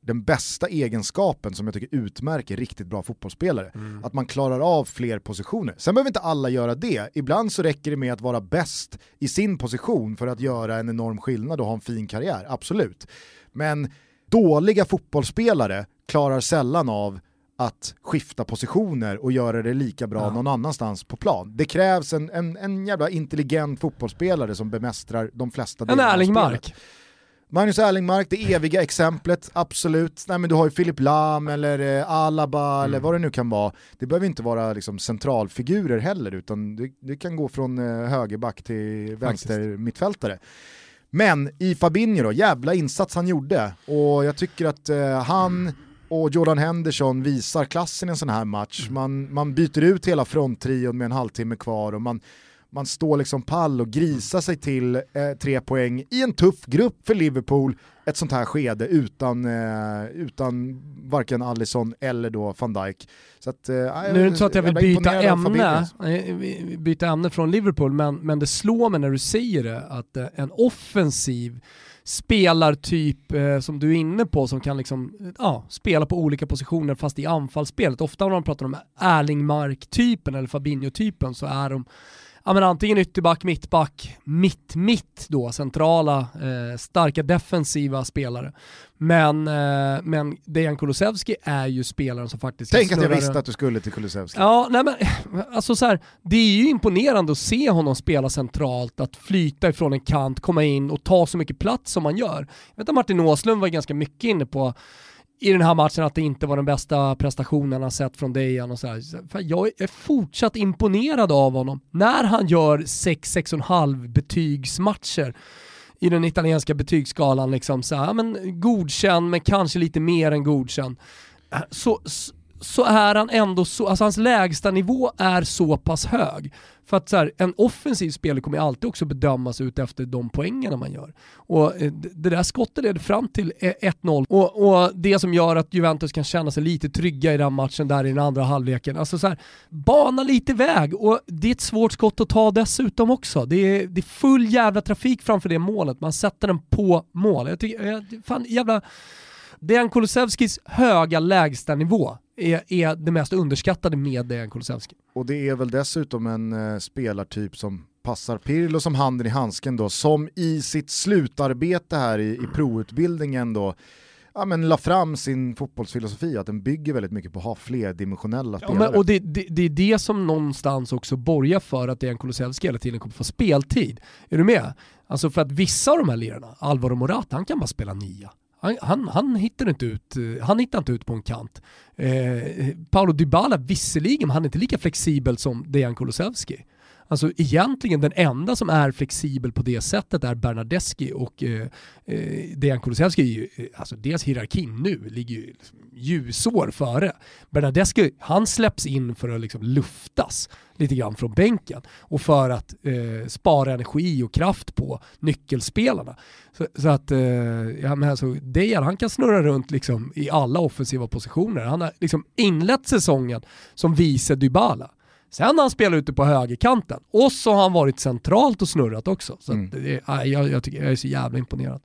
den bästa egenskapen som jag tycker utmärker riktigt bra fotbollsspelare. Mm. Att man klarar av fler positioner. Sen behöver inte alla göra det. Ibland så räcker det med att vara bäst i sin position för att göra en enorm skillnad och ha en fin karriär, absolut. Men dåliga fotbollsspelare klarar sällan av att skifta positioner och göra det lika bra ja. någon annanstans på plan. Det krävs en, en, en jävla intelligent fotbollsspelare som bemästrar de flesta delarna En Erlingmark. Magnus Erlingmark, det eviga exemplet, absolut. Nej, men du har ju Filip Lam eller eh, Alaba mm. eller vad det nu kan vara. Det behöver inte vara liksom, centralfigurer heller utan det, det kan gå från eh, högerback till vänster mittfältare. Men i Fabinho då, jävla insats han gjorde och jag tycker att eh, han och Jordan Henderson visar klassen i en sån här match. Mm. Man, man byter ut hela fronttrion med en halvtimme kvar och man, man står liksom pall och grisar sig till eh, tre poäng i en tuff grupp för Liverpool ett sånt här skede utan, eh, utan varken Allison eller då van Dijk. Så att, eh, nu är det inte så att jag vill byta ämne, byta ämne från Liverpool, men, men det slår mig när du säger det att eh, en offensiv spelartyp eh, som du är inne på som kan liksom, eh, ja, spela på olika positioner fast i anfallsspelet. Ofta när man pratar om Erlingmark-typen eller Fabinho-typen så är de ja, men antingen ytterback, mittback, mitt-mitt då, centrala, eh, starka defensiva spelare. Men, eh, men Dejan Kulusevski är ju spelaren som faktiskt Tänk att jag visste att du skulle till Kulusevski. Ja, nej men alltså så här, det är ju imponerande att se honom spela centralt, att flyta ifrån en kant, komma in och ta så mycket plats som man gör. Jag vet att Martin Åslund var ganska mycket inne på i den här matchen att det inte var den bästa prestationen han sett från Dejan och sådär. Jag är fortsatt imponerad av honom. När han gör 6-6,5 betygsmatcher i den italienska betygsskalan, liksom så här, men godkänd men kanske lite mer än godkänd. Så, så är han ändå så, alltså hans lägsta nivå är så pass hög. För att så här, en offensiv spelare kommer alltid också bedömas ut efter de poängerna man gör. Och eh, det där skottet leder fram till eh, 1-0 och, och, det som gör att Juventus kan känna sig lite trygga i den matchen där i den andra halvleken. Alltså så här, bana lite väg och det är ett svårt skott att ta dessutom också. Det är, det är full jävla trafik framför det målet, man sätter den på mål. Jag tycker, eh, fan jävla Det är en Kulusevskis höga lägsta nivå är, är det mest underskattade med Dejan Kulusevski. Och det är väl dessutom en eh, spelartyp som passar Pirlo som handen i handsken då, som i sitt slutarbete här i, i proutbildningen då ja, men la fram sin fotbollsfilosofi, att den bygger väldigt mycket på att ha flerdimensionella Ja, spelare. men, och det, det, det är det som någonstans också borgar för att Dejan Kulusevski hela tiden kommer få speltid. Är du med? Alltså för att vissa av de här lirarna, Alvaro Morata, han kan bara spela nia. Han, han, han, hittar inte ut, eh, han hittar inte ut på en kant. Eh, Paolo Dybala visserligen, men han är inte lika flexibel som Dejan Kulusevski. Alltså egentligen den enda som är flexibel på det sättet är Bernadeschi och eh, eh Dejan Kulusevski är ju, eh, alltså deras hierarkin nu ligger ju liksom ljusår före. Bernadeschi, han släpps in för att liksom luftas lite grann från bänken och för att eh, spara energi och kraft på nyckelspelarna. Så, så att, eh, ja men alltså, Dejan han kan snurra runt liksom i alla offensiva positioner. Han har liksom inlett säsongen som vice Dybala. Sen har han spelat ute på högerkanten och så har han varit centralt och snurrat också. Så Mm. det, jag, jag, tycker, jag är så jävla imponerad.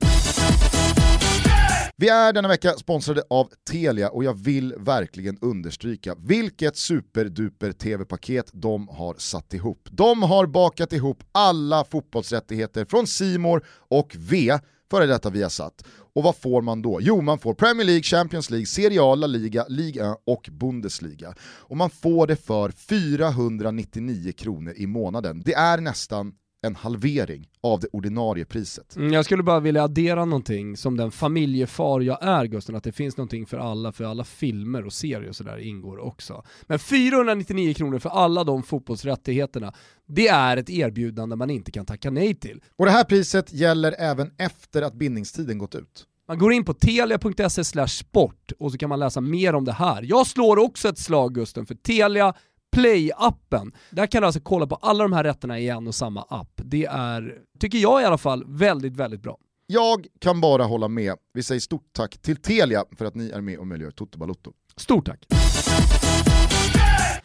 Vi är denna vecka sponsrade av Telia och jag vill verkligen understryka vilket superduper tv-paket de har satt ihop. De har bakat ihop alla fotbollsrättigheter från Simor och V, före detta Viasat. Och vad får man då? Jo, man får Premier League, Champions League, Serie A, La Liga, Liga 1 och Bundesliga. Och man får det för 499 kronor i månaden. Det är nästan en halvering av det ordinarie priset. Mm, Jag skulle bara vilja addera någonting som den familjefar jag är Gusten, att det finns någonting för alla, för alla filmer och serier och sådär ingår också. Men 499 kronor för alla de fotbollsrättigheterna, det är ett erbjudande man inte kan tacka nej till. Och det här priset gäller även efter att bindningstiden gått ut. Man går in på telia.se sport och så kan man läsa mer om det här. Jag slår också ett slag Gusten för Telia Play-appen. Där kan du alltså kolla på alla de här rätterna i en och samma app. Det är, tycker jag i alla fall, väldigt, väldigt bra. Jag kan bara hålla med. Vi säger stort tack till Telia för att ni är med och möjliggör Toto Balotto. Stort tack!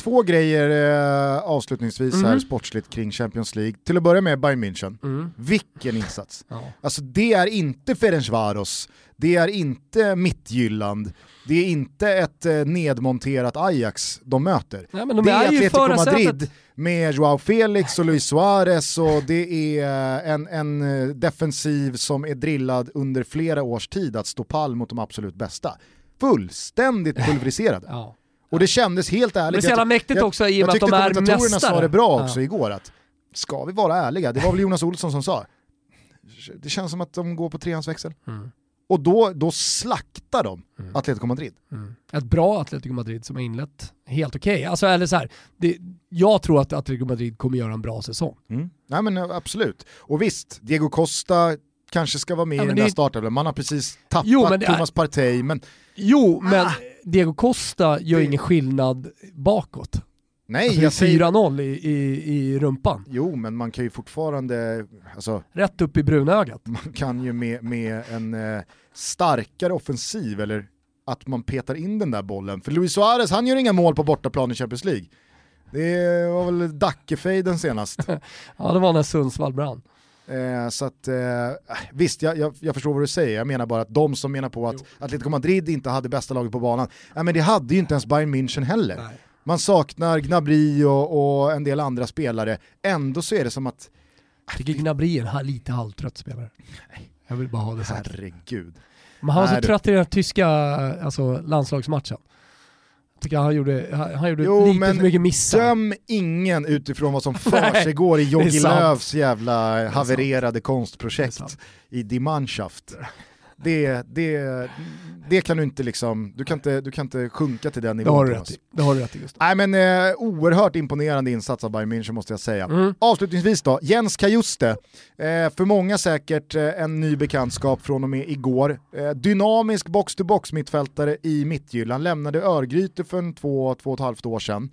Två grejer eh, avslutningsvis här Mhm. sportsligt kring Champions League. Till att börja med Bayern München. Mm. Vilken insats! Ja. Alltså det är inte Ferencvaros, det är inte Mittjylland, det är inte ett eh, nedmonterat Ajax de möter. Men de det är är Atletico. Madrid med Joao Felix och Luis Suarez och det är en, en eh, defensiv som är drillad under flera års tid att stå pall mot de absolut bästa. Fullständigt pulveriserade. Ja. Och det kändes helt ärligt. Men så jävla Jag- mäktigt jag- också i och med jag att de tyckte är kommentatorerna sa mästare. det bra också Ja. igår att ska vi vara ärliga, det var väl Jonas Olsson som sa, det känns som att de går på trehandsväxel. Mm. Och då, då slaktar de Atletico Madrid. Mm. Ett bra Atletico Madrid som har inlett helt okej. Alltså, eller så här, det, jag tror att Atletico Madrid kommer göra en bra säsong. Mm. Nej men absolut. Och visst, Diego Costa kanske ska vara med Ja, i den där det- startelvan. Man har precis tappat Jo, det är- Thomas Partey, men Jo, men Ah. Diego Costa gör Det- ingen skillnad bakåt. nej, Alltså, jag säger... 4-0 i, i, i rumpan. Jo, men man kan ju fortfarande, alltså Rätt upp i brunögat. man kan ju med, med en eh, starkare offensiv eller att man petar in den där bollen. För Luis Suarez, han gör inga mål på bortaplan i Champions League. Det var väl Dackefejden senast. Ja, det var när Sundsvall brann. Eh, så att, eh, visst, jag, jag, jag förstår vad du säger. Jag menar bara att de som menar på att Atletico Madrid inte hade bästa laget på banan, ja, men det hade ju inte ens Bayern München heller. Nej. Man saknar Gnabry och, och en del andra spelare. Ändå så är det som att, Jag tycker Gnabry är en lite halvtrött spelare. Jag vill bara ha det sagt. herregud. Men han var så trött i den tyska alltså, landslagsmatchen. Tycker han gjorde, han, han gjorde Jo, lite men för mycket missar. Döm ingen utifrån vad som försiggår i Jogi. Lööfs jävla havererade konstprojekt i Die Mannschaft. Det, det, det kan du inte liksom, du kan inte, du kan inte sjunka till den Det nivån. har du rätt i. Det har du rätt i Gustav. Nej men eh, oerhört imponerande insats av Bayern München måste jag säga. Mm. Avslutningsvis då, Jens Kajuste. Eh, för många säkert eh, en ny bekantskap från och med igår. Eh, dynamisk box-to-box mittfältare i Mittjylland, lämnade Örgryte för en två, två och ett halvt år sedan.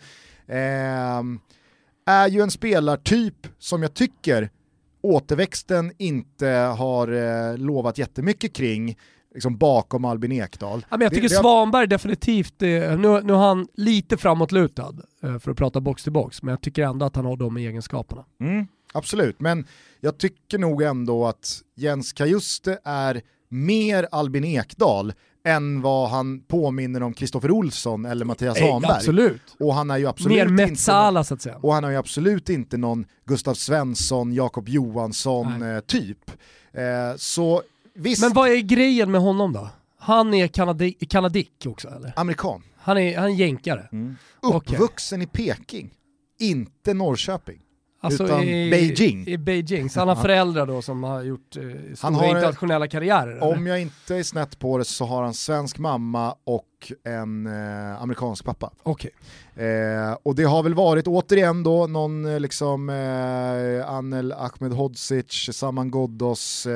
Eh, är ju en spelartyp som jag tycker återväxten inte har eh, lovat jättemycket kring, liksom bakom Albin Ekdal. Ja, men jag Det- tycker det har- Svanberg definitivt, eh, nu, nu har han lite framåtlutad eh, för att prata box till box, men jag tycker ändå att han har de egenskaperna. Mm, absolut, men jag tycker nog ändå att Jens Kajuste är mer Albin Ekdal än vad han påminner om Kristoffer Olsson eller Mattias Eh, Hanberg. absolut. Och han är ju absolut Mer Metsala så att säga. och han har ju absolut inte någon Gustav Svensson, Jakob Johansson Nej. eh, typ. Eh, så visst, Men vad är grejen med honom då? Han är kanadi kanadick också eller? amerikan. Han är, han är jänkare. Okej. Uppvuxen i Peking, inte Norrköping. Alltså Utan i, Beijing. I Beijing. Så han har föräldrar då som har gjort eh, stora har- internationella karriärer? eller? Om jag inte är snett på det så har han svensk mamma och en eh, amerikansk pappa. Okej. Eh, och det har väl varit återigen då någon eh, liksom eh, Anel Ahmedhodzic, Saman Ghoddos,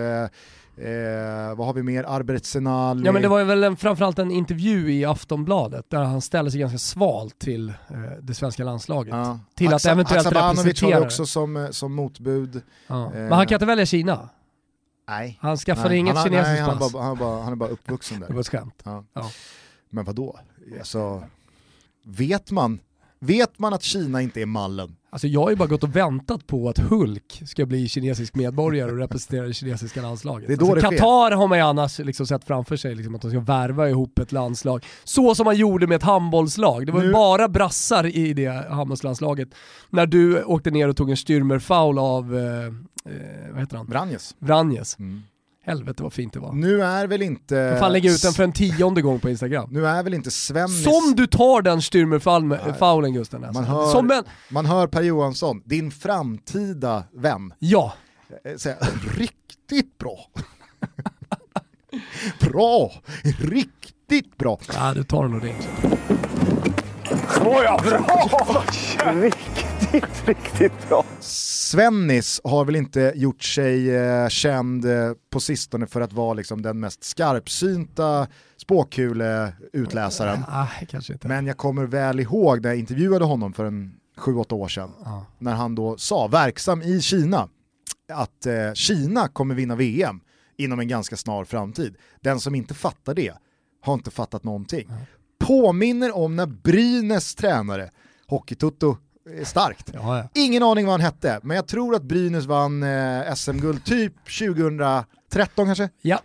eh, vad har vi mer, Arbret Senali. Ja men det var väl en, framförallt en intervju i Aftonbladet där han ställer sig ganska svalt till eh, det svenska landslaget. Ja. Till att Haksa- eventuellt har representera vi också som, eh, som motbud. Ja. Eh, Men han kan inte välja Kina? Nej. Han skaffade Nej, inget han, har- kinesiskt nej, han, pass? bara, han, bara, han är bara uppvuxen Det var där. ett skämt. Ja. Ja. Men vadå? Alltså, vet man, vet man att Kina inte är mallen? Alltså jag har ju bara gått och väntat på att Hulk ska bli kinesisk medborgare och representera det kinesiska landslaget. Det är då alltså, det. Qatar har man ju annars liksom sett framför sig liksom, att de ska värva ihop ett landslag. Så som man gjorde med ett handbollslag. Det var ju bara brassar i det handbollslandslaget. När du åkte ner och tog en styrmerfoul av, eh, eh, vad heter han? Vranjes. Vranjes. Mm. Helvete vad fint det var. Nu är väl inte... Jag fan lägga ut den för en tionde gång på Instagram. Nu är väl inte Svennis... Som du tar den styrmerfaulen Gusten. Alltså. Man hör- Som en, Man hör Per Johansson, din framtida vän, ja, eh, säga riktigt bra. bra! Riktigt bra! ja du tar den ordentligt. Svennis har väl inte gjort sig eh, känd eh, på sistone för att vara liksom den mest skarpsynta spåkuleutläsaren. Inte. Men jag kommer väl ihåg när jag intervjuade honom för en 7-8 år sedan. Ja. När han då sa, verksam i Kina, att eh, Kina kommer vinna VM inom en ganska snar framtid. Den som inte fattar det har inte fattat någonting. Påminner om när Brynäs tränare, Hockeytutto, starkt. Ja, ja. Ingen aning vad han hette, men jag tror att Brynäs vann eh, SM-guld typ 2013 kanske. ja.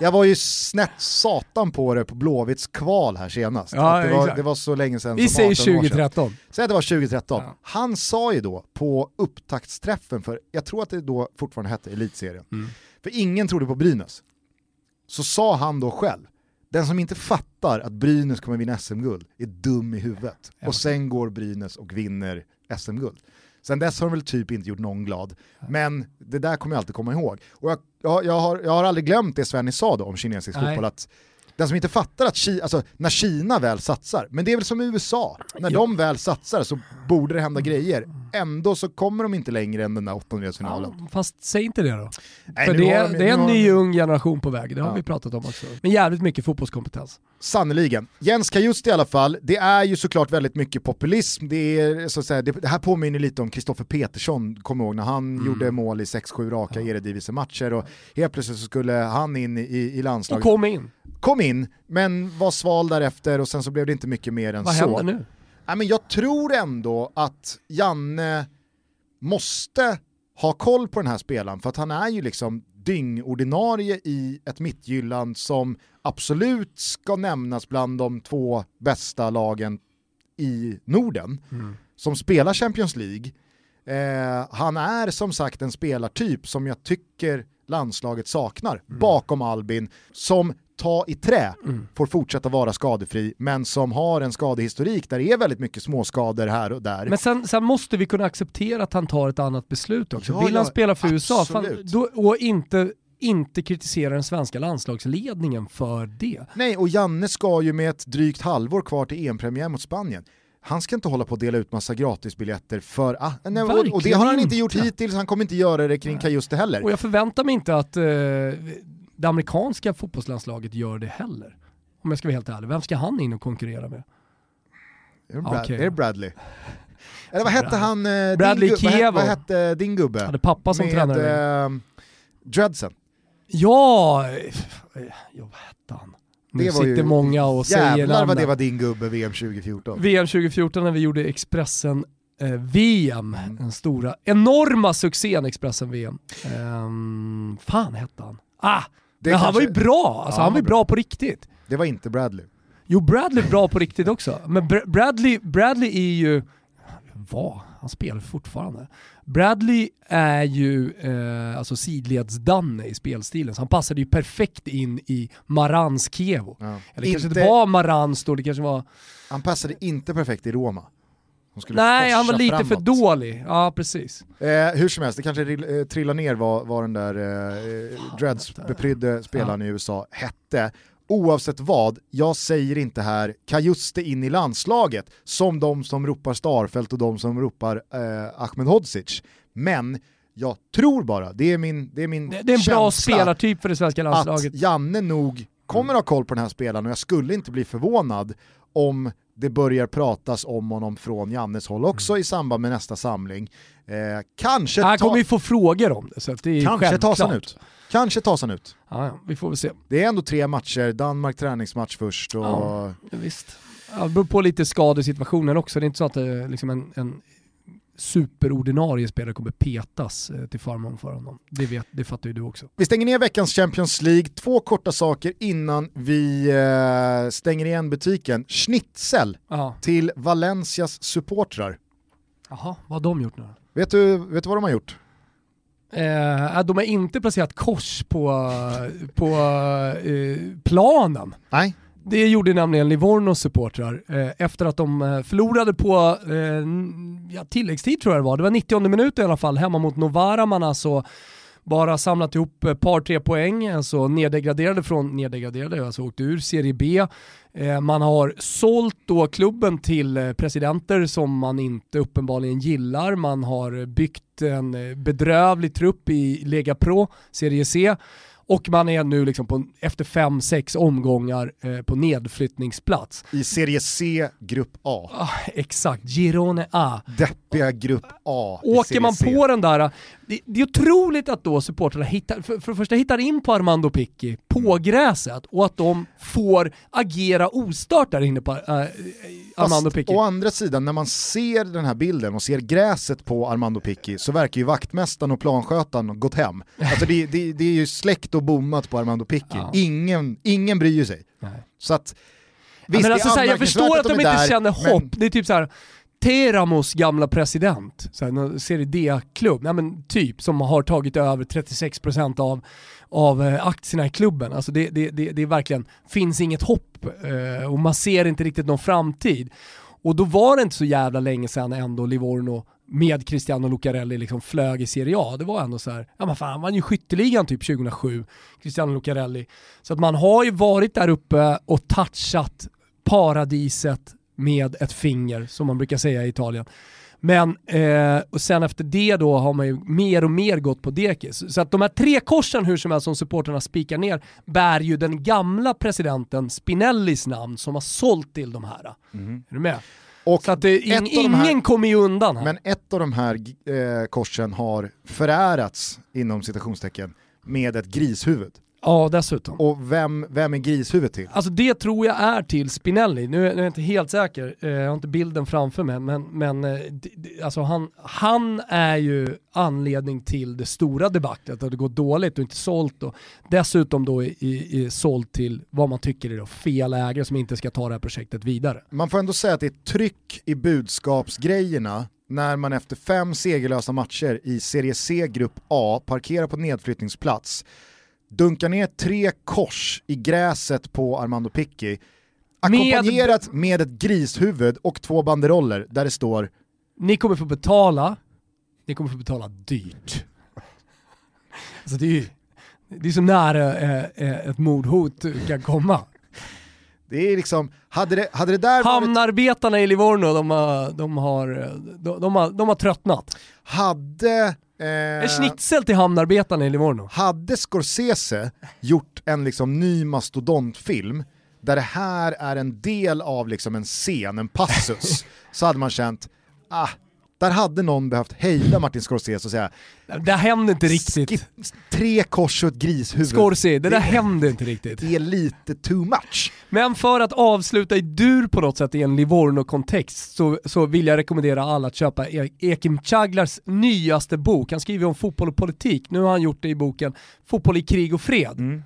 Jag var ju snett satan på det på Blåvitts kval här senast. Ja, det, var, det var så länge sedan Vi som säger 18 år sedan. 2013. Säg att det var 2013. Ja. Han sa ju då på upptaktsträffen för, jag tror att det då fortfarande hette Elitserien, Mm. för ingen trodde på Brynäs. Så sa han då själv, den som inte fattar att Brynäs kommer vinna SM-guld är dum i huvudet. Ja. Och sen går Brynäs och vinner SM-guld. Sen dess har de väl typ inte gjort någon glad. Men det där kommer jag alltid komma ihåg. Och jag, jag, jag, har, jag har aldrig glömt det Svenny sa då om kinesisk Nej. fotboll, att den som inte fattar att Ki, alltså, när Kina väl satsar, men det är väl som i USA, när Ja. de väl satsar så borde det hända grejer. Ändå så kommer de inte längre än den där åttondelsfinalen. Ja, fast säg inte det då. Nej, För det är, de- det är en har ny ung generation på väg, det har Ja. vi pratat om också. Men jävligt mycket fotbollskompetens. Sannerligen. Jens Kajusti i alla fall, det är ju såklart väldigt mycket populism. Det, är, så att säga, det, det här påminner lite om Kristoffer Petersson, kommer ihåg när han Mm. gjorde mål i 6-7 raka Eredivisie-matcher och helt plötsligt så skulle han in i, i Och landslaget. kom in. Kom in, men var sval därefter och sen så blev det inte mycket mer än Vad så. händer nu? Nej, men jag tror ändå att Janne måste ha koll på den här spelaren för att han är ju liksom dyngordinarie i ett Mittjylland som absolut ska nämnas bland de två bästa lagen i Norden som spelar Champions League. Eh, han är som sagt en spelartyp som jag tycker landslaget saknar bakom Albin som ta i trä får fortsätta vara skadefri men som har en skadehistorik där det är väldigt mycket småskador här och där. Men sen, sen måste vi kunna acceptera att han tar ett annat beslut också. Ja, Vill han ja, spela för USA fan, absolut. då, och inte, inte kritisera den svenska landslagsledningen för det. Nej, och Janne ska ju med ett drygt halvår kvar till EM-premiär mot Spanien. Han ska inte hålla på att dela ut massa gratisbiljetter för... Ah, nej, och, och det har han inte gjort hittills, han kommer inte göra det kring Kajuste heller. Och jag förväntar mig inte att eh, det amerikanska fotbollslandslaget gör det heller. Om jag ska vara helt ärlig. Vem ska han in och konkurrera med? Är det, Brad, Okej. är det Bradley? Eller vad hette han, eh, Bradley din, Kievo. vad hette din gubbe? Hade pappa som med tränare. eh, Dredsen. Ja, eh, ja, vad hette han? Nu Det sitter många och säger Jävlar vad namnen. det var din gubbe VM 2014. VM 2014 när vi gjorde Expressen eh, VM, Mm. den stora, enorma succén Expressen VM. Um, fan hette han? Ah, Det men han var ju kanske- bra, alltså Ja, han var ju var bra på riktigt. Det var inte Bradley. Jo, Bradley är bra på riktigt också. Men Br- Bradley, Bradley är ju... Vad? Han spelar fortfarande. Bradley är ju eh, alltså sidleds-Danne i spelstilen, så han passade ju perfekt in i Marans Kievo. Ja. Eller kanske Inte- inte var Marans då, det kanske var... Han passade inte perfekt i Roma. Nej, han var lite för framåt. dålig. Ja, precis. Eh, hur som helst, det kanske rill- eh, trillar ner vad, vad den där eh, dreads-beprydde spelaren i USA hette. Oavsett vad, jag säger inte här Kajuste in i landslaget som de som ropar Starfelt och de som ropar eh, Ahmed Hodzic. Men jag tror bara, det är min, det är min Det, det är en bra spelartyp för det svenska landslaget. att Janne nog kommer ha koll på den här spelaren och jag skulle inte bli förvånad om det börjar pratas om honom från Jannes håll också Mm. i samband med nästa samling. Eh, kanske Han kommer ju få frågor om det, så det är Kanske självklart. tas han ut. Kanske tas han ut. Ja, vi får väl se. Det är ändå tre matcher, Danmark träningsmatch först och... Ja. Ja, visst. Ja, det beror på lite skadesituationen också. Det är inte så att det är liksom en, en superordinarie spelare kommer petas eh, till förmån för honom. Det, vet, det fattar ju du också. Vi stänger ner veckans Champions League. Två korta saker innan vi eh, stänger igen butiken. Schnitzel Ja. till Valencias supportrar. Jaha, vad har de gjort nu? Vet du, vet du vad de har gjort? Eh, de har inte placerat kors på, på eh, planen. Nej. Det gjorde nämligen Livornos supportrar eh, efter att de eh, förlorade på eh, ja, tilläggstid tror jag det var. Det var 90 minuter i alla fall hemma mot Novara. Man alltså bara samlat ihop ett par tre poäng, alltså neddegraderade från, neddegraderade, alltså åkte ur Serie B. Eh, man har sålt då klubben till eh, presidenter som man inte uppenbarligen gillar. Man har byggt en bedrövlig trupp i Lega Pro, Serie C. Och man är nu liksom på, efter fem, sex omgångar eh, på nedflyttningsplats. I Serie C, Grupp A. Ah, exakt, Girone A. Deppiga Grupp A Åker man C. på den där, det, det är otroligt att då supportrarna hittar, för, för det första hittar in på Armando Picchi på gräset och att de får agera ostört där inne på äh, Armando Fast å andra sidan, när man ser den här bilden och ser gräset på Armando Picchi så verkar ju vaktmästaren och planskötaren gått hem. Alltså det, det, det är ju släkt och bommat på Armando Picchi. Ja. Ingen, ingen bryr sig. Nej. Så att, Ja, visst, men det alltså, är så här, jag förstår att de, är inte där, känner men- hopp. Det är typ så här. Teramos gamla president, så här, Serie D-klubb, men typ, som har tagit över 36% av, av eh, aktierna i klubben. Alltså det, det, det, det är verkligen, finns inget hopp eh, och man ser inte riktigt någon framtid. Och då var det inte så jävla länge sedan ändå Livorno med Cristiano Lucarelli liksom flög i Serie A. Det var ändå så här, ja men fan han vann ju skytteligan typ 2007, Cristiano Lucarelli. Så att man har ju varit där uppe och touchat paradiset med ett finger, som man brukar säga i Italien. Men eh, och sen efter det då har man ju mer och mer gått på dekis. Så att de här tre korsen hur som helst som supporterna spikar ner bär ju den gamla presidenten Spinellis namn som har sålt till de här. Är du med? Och Så att det, här- ingen kommer ju undan här. Men ett av de här eh, korsen har förärats, inom citationstecken, med ett grishuvud. Ja, dessutom. Och vem, vem är grishuvud till? Alltså det tror jag är till Spinelli, nu är nu är jag inte helt säker, eh, jag har inte bilden framför mig, men, men eh, alltså han, han är ju anledning till det stora debaclet, att det går dåligt och inte sålt och dessutom då i, i, i sålt till vad man tycker är då fel ägare som inte ska ta det här projektet vidare. Man får ändå säga att det är tryck i budskapsgrejerna när man efter fem segerlösa matcher i Serie C Grupp A parkerar på nedflyttningsplats, dunkar ner tre kors i gräset på Armando Picchi, ackompanjerat med ett grishuvud och två banderoller där det står Ni kommer få betala, ni kommer få betala dyrt. Alltså det är ju det är så nära eh, eh, ett mordhot kan komma. Det är liksom, hade det, hade det där varit, Hamnarbetarna i Livorno, de har, de har, de, de har, de har tröttnat. hade... En Eh, schnitzel till hamnarbetarna i Livorno. hade Scorsese gjort en liksom ny mastodontfilm där det här är en del av liksom en scen, en passus, så hade man känt, ah, där hade någon behövt hejda Martin Scorsese och säga Det händer inte riktigt. "Skip- tre kors och ett grishuvud. Scorsese, det där händer inte riktigt. Det är lite too much. Men för att avsluta i dur på något sätt i en Livorno-kontext så, så vill jag rekommendera alla att köpa E- Ekim Chaglars nyaste bok. Han skriver om fotboll och politik. Nu har han gjort det i boken Fotboll i krig och fred.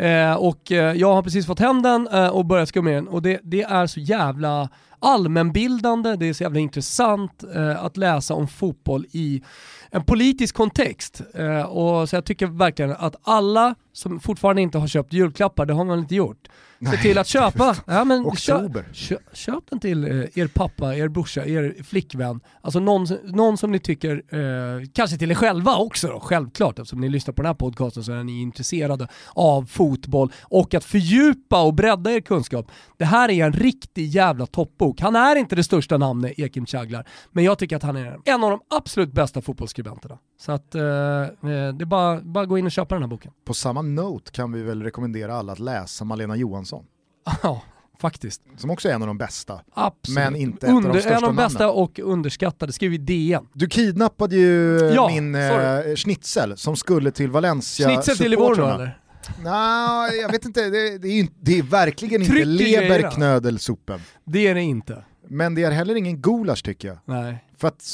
Eh, och eh, jag har precis fått hem den eh, och börjat skumma den och det, det är så jävla allmänbildande, det är så jävla intressant eh, att läsa om fotboll i en politisk kontext. Eh, och så jag tycker verkligen att alla som fortfarande inte har köpt julklappar, det har man inte gjort, se till att köpa. Ja, men Oktober. Köp, köp den till eh, er pappa, er brorsa, er flickvän. Alltså någon, någon som ni tycker, eh, kanske till er själva också då, självklart. Eftersom ni lyssnar på den här podcasten så är ni intresserade av fotboll och att fördjupa och bredda er kunskap. Det här är en riktig jävla toppbok. Han är inte det största namnet, Ekim Chaglar, men jag tycker att han är en av de absolut bästa fotbollskribenterna. Så att eh, eh, det är bara, bara gå in och köpa den här boken. På samma note kan vi väl rekommendera alla att läsa Malena Johansson. Ja, faktiskt. Som också är en av de bästa. Absolut. Men inte ett av de Under, största En av de bästa namnen. och underskattade, skriver i DN. Du kidnappade ju Ja, min eh, schnitzel som skulle till Valencia Schnitzel till Livorno eller? Nej, jag vet inte. Det, det, är, inte- det är verkligen inte Tryck i grejerna. leberknödelsuppen. Det är det inte. Men det är heller ingen gulasch tycker jag. Nej. För att,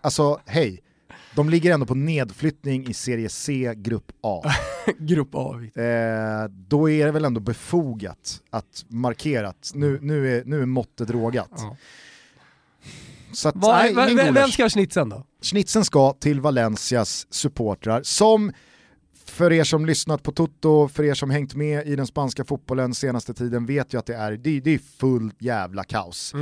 alltså hej, de ligger ändå på nedflyttning i serie C, grupp A. Grupp A. Eh, då är det väl ändå befogat att markera att nu, nu, är, nu är måttet rågat. Ja. Så att, Vad- nej, vem, vem ska ha schnitzeln då? Schnitzeln ska till Valencias supportrar som för er som lyssnat på Toto, för er som hängt med i den spanska fotbollen senaste tiden vet ju att det är, det, det är full jävla kaos.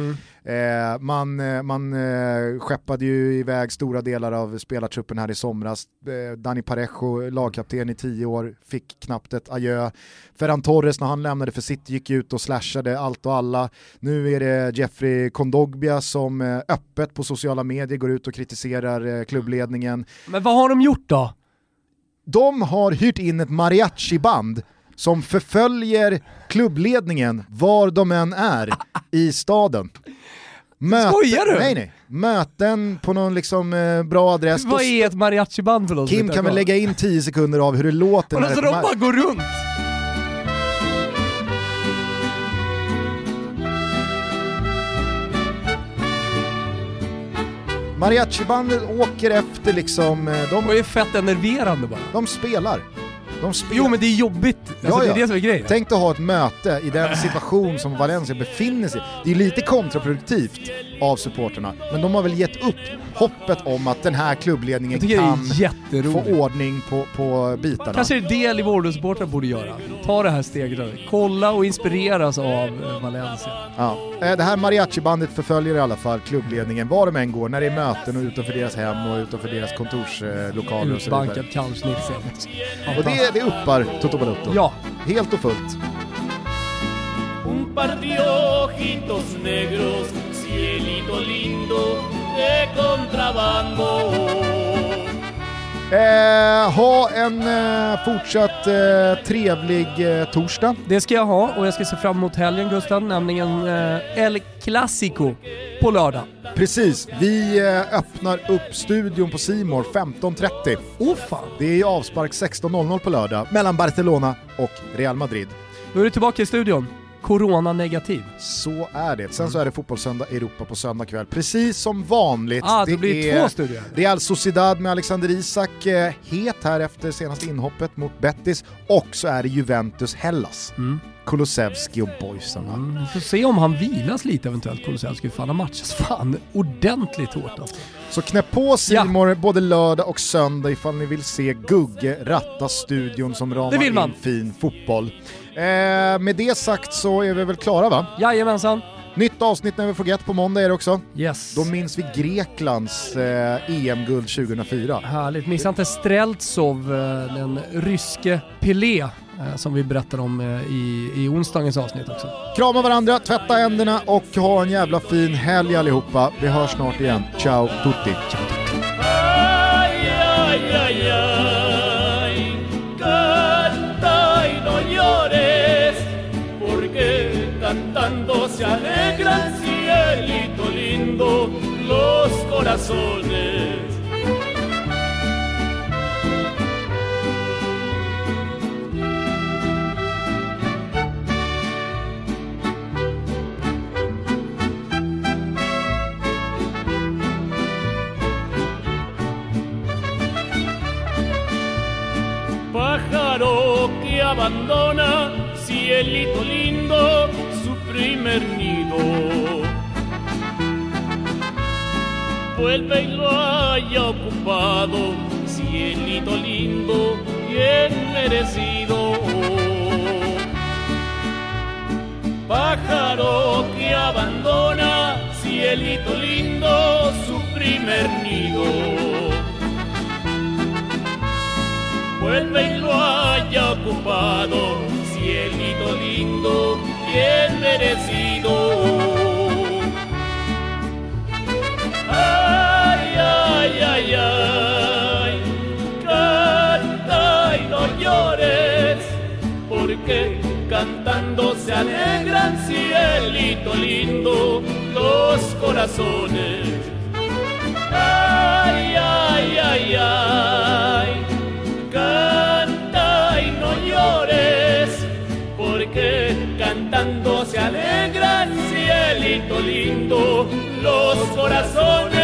Eh, man eh, man eh, skeppade ju iväg stora delar av spelartruppen här i somras. Eh, Dani Parejo, lagkapten i tio år, fick knappt ett adjö. Ferran Torres när han lämnade för City gick ut och slashade allt och alla. Nu är det Jeffrey Kondogbia som eh, öppet på sociala medier går ut och kritiserar eh, klubbledningen. Men vad har de gjort då? De har hyrt in ett mariachi-band som förföljer klubbledningen var de än är i staden. Möten, Skojar du? Nej nej, möten på någon liksom eh, bra adress. Vad är ett mariachi-band för något? Kim kan väl lägga in 10 sekunder av hur det låter Och när de bara går runt? Mariachi-bandet åker efter liksom, eh, de, Och är fett enerverande bara. de spelar. De spelar. Jo men det är jobbigt, alltså, Ja, det ja. är det som är grejen. Tänk att ha ett möte i den situation som Valencia befinner sig i. Det är lite kontraproduktivt av supporterna, men de har väl gett upp hoppet om att den här klubbledningen kan det få ordning på, på bitarna. Kanske är det det Livorno-supportrar borde göra. Ta det här steget. Kolla och inspireras av eh, Valencia. Ja. Eh, Det här mariachi-bandet förföljer i alla fall klubbledningen var de än går, när det är möten och utanför deras hem och utanför deras kontorslokaler och så vidare. Utbankad kallschnitzel. Och det, det uppar Toto Balutto. Ja. Helt och fullt. Un par de ojitos negros, cielito lindo de contrabando. Eh, ha en eh, fortsatt eh, trevlig eh, torsdag. Det ska jag ha och jag ska se fram emot helgen Gusten, nämligen eh, El Clasico på lördag. Precis, vi eh, öppnar upp studion på Simor 15.30. Åh fan! Det är avspark 16.00 på lördag mellan Barcelona och Real Madrid. Då är du tillbaka i studion. Corona-negativ. Så är det. Sen så är det Fotbollssöndag Europa på söndag kväll. Precis som vanligt. Ah, det blir är två studier. Real Sociedad med Alexander Isak, eh, het här efter senaste inhoppet mot Betis. Och så är det Juventus Hellas. Mm. Kulusevski och boysarna. Mm, vi får se om han vilas lite eventuellt, Kulusevski. Fan, han matchas fan ordentligt hårt alltså. Så knäpp på Simor både lördag och söndag ifall ni vill se Gugge ratta studion som ramar Det in fin fotboll. Eh, med det sagt så är vi väl klara va? Jajamensan. Nytt avsnitt när vi får på måndag är det också. Yes. Då minns vi Greklands eh, EM-guld 2004. Härligt. Missa inte Streltsov, eh, den ryske Pelé, eh, som vi berättade om eh, i, i onsdagens avsnitt också. Krama varandra, tvätta händerna och ha en jävla fin helg allihopa. Vi hörs snart igen. Ciao tutti! Ay, alegran cielito lindo los corazones. pájaro que abandona, cielito lindo, su primer. Vuelve y lo haya ocupado, cielito lindo, bien merecido. Pájaro que abandona, cielito lindo, su primer nido. Vuelve y lo haya ocupado, cielito lindo, bien merecido. Ay, ay, ay, ay, canta y no llores, porque cantando se alegran, cielito lindo, los corazones. Ay, ay, ay, ay, cantando se alegran, cielito lindo, los corazones.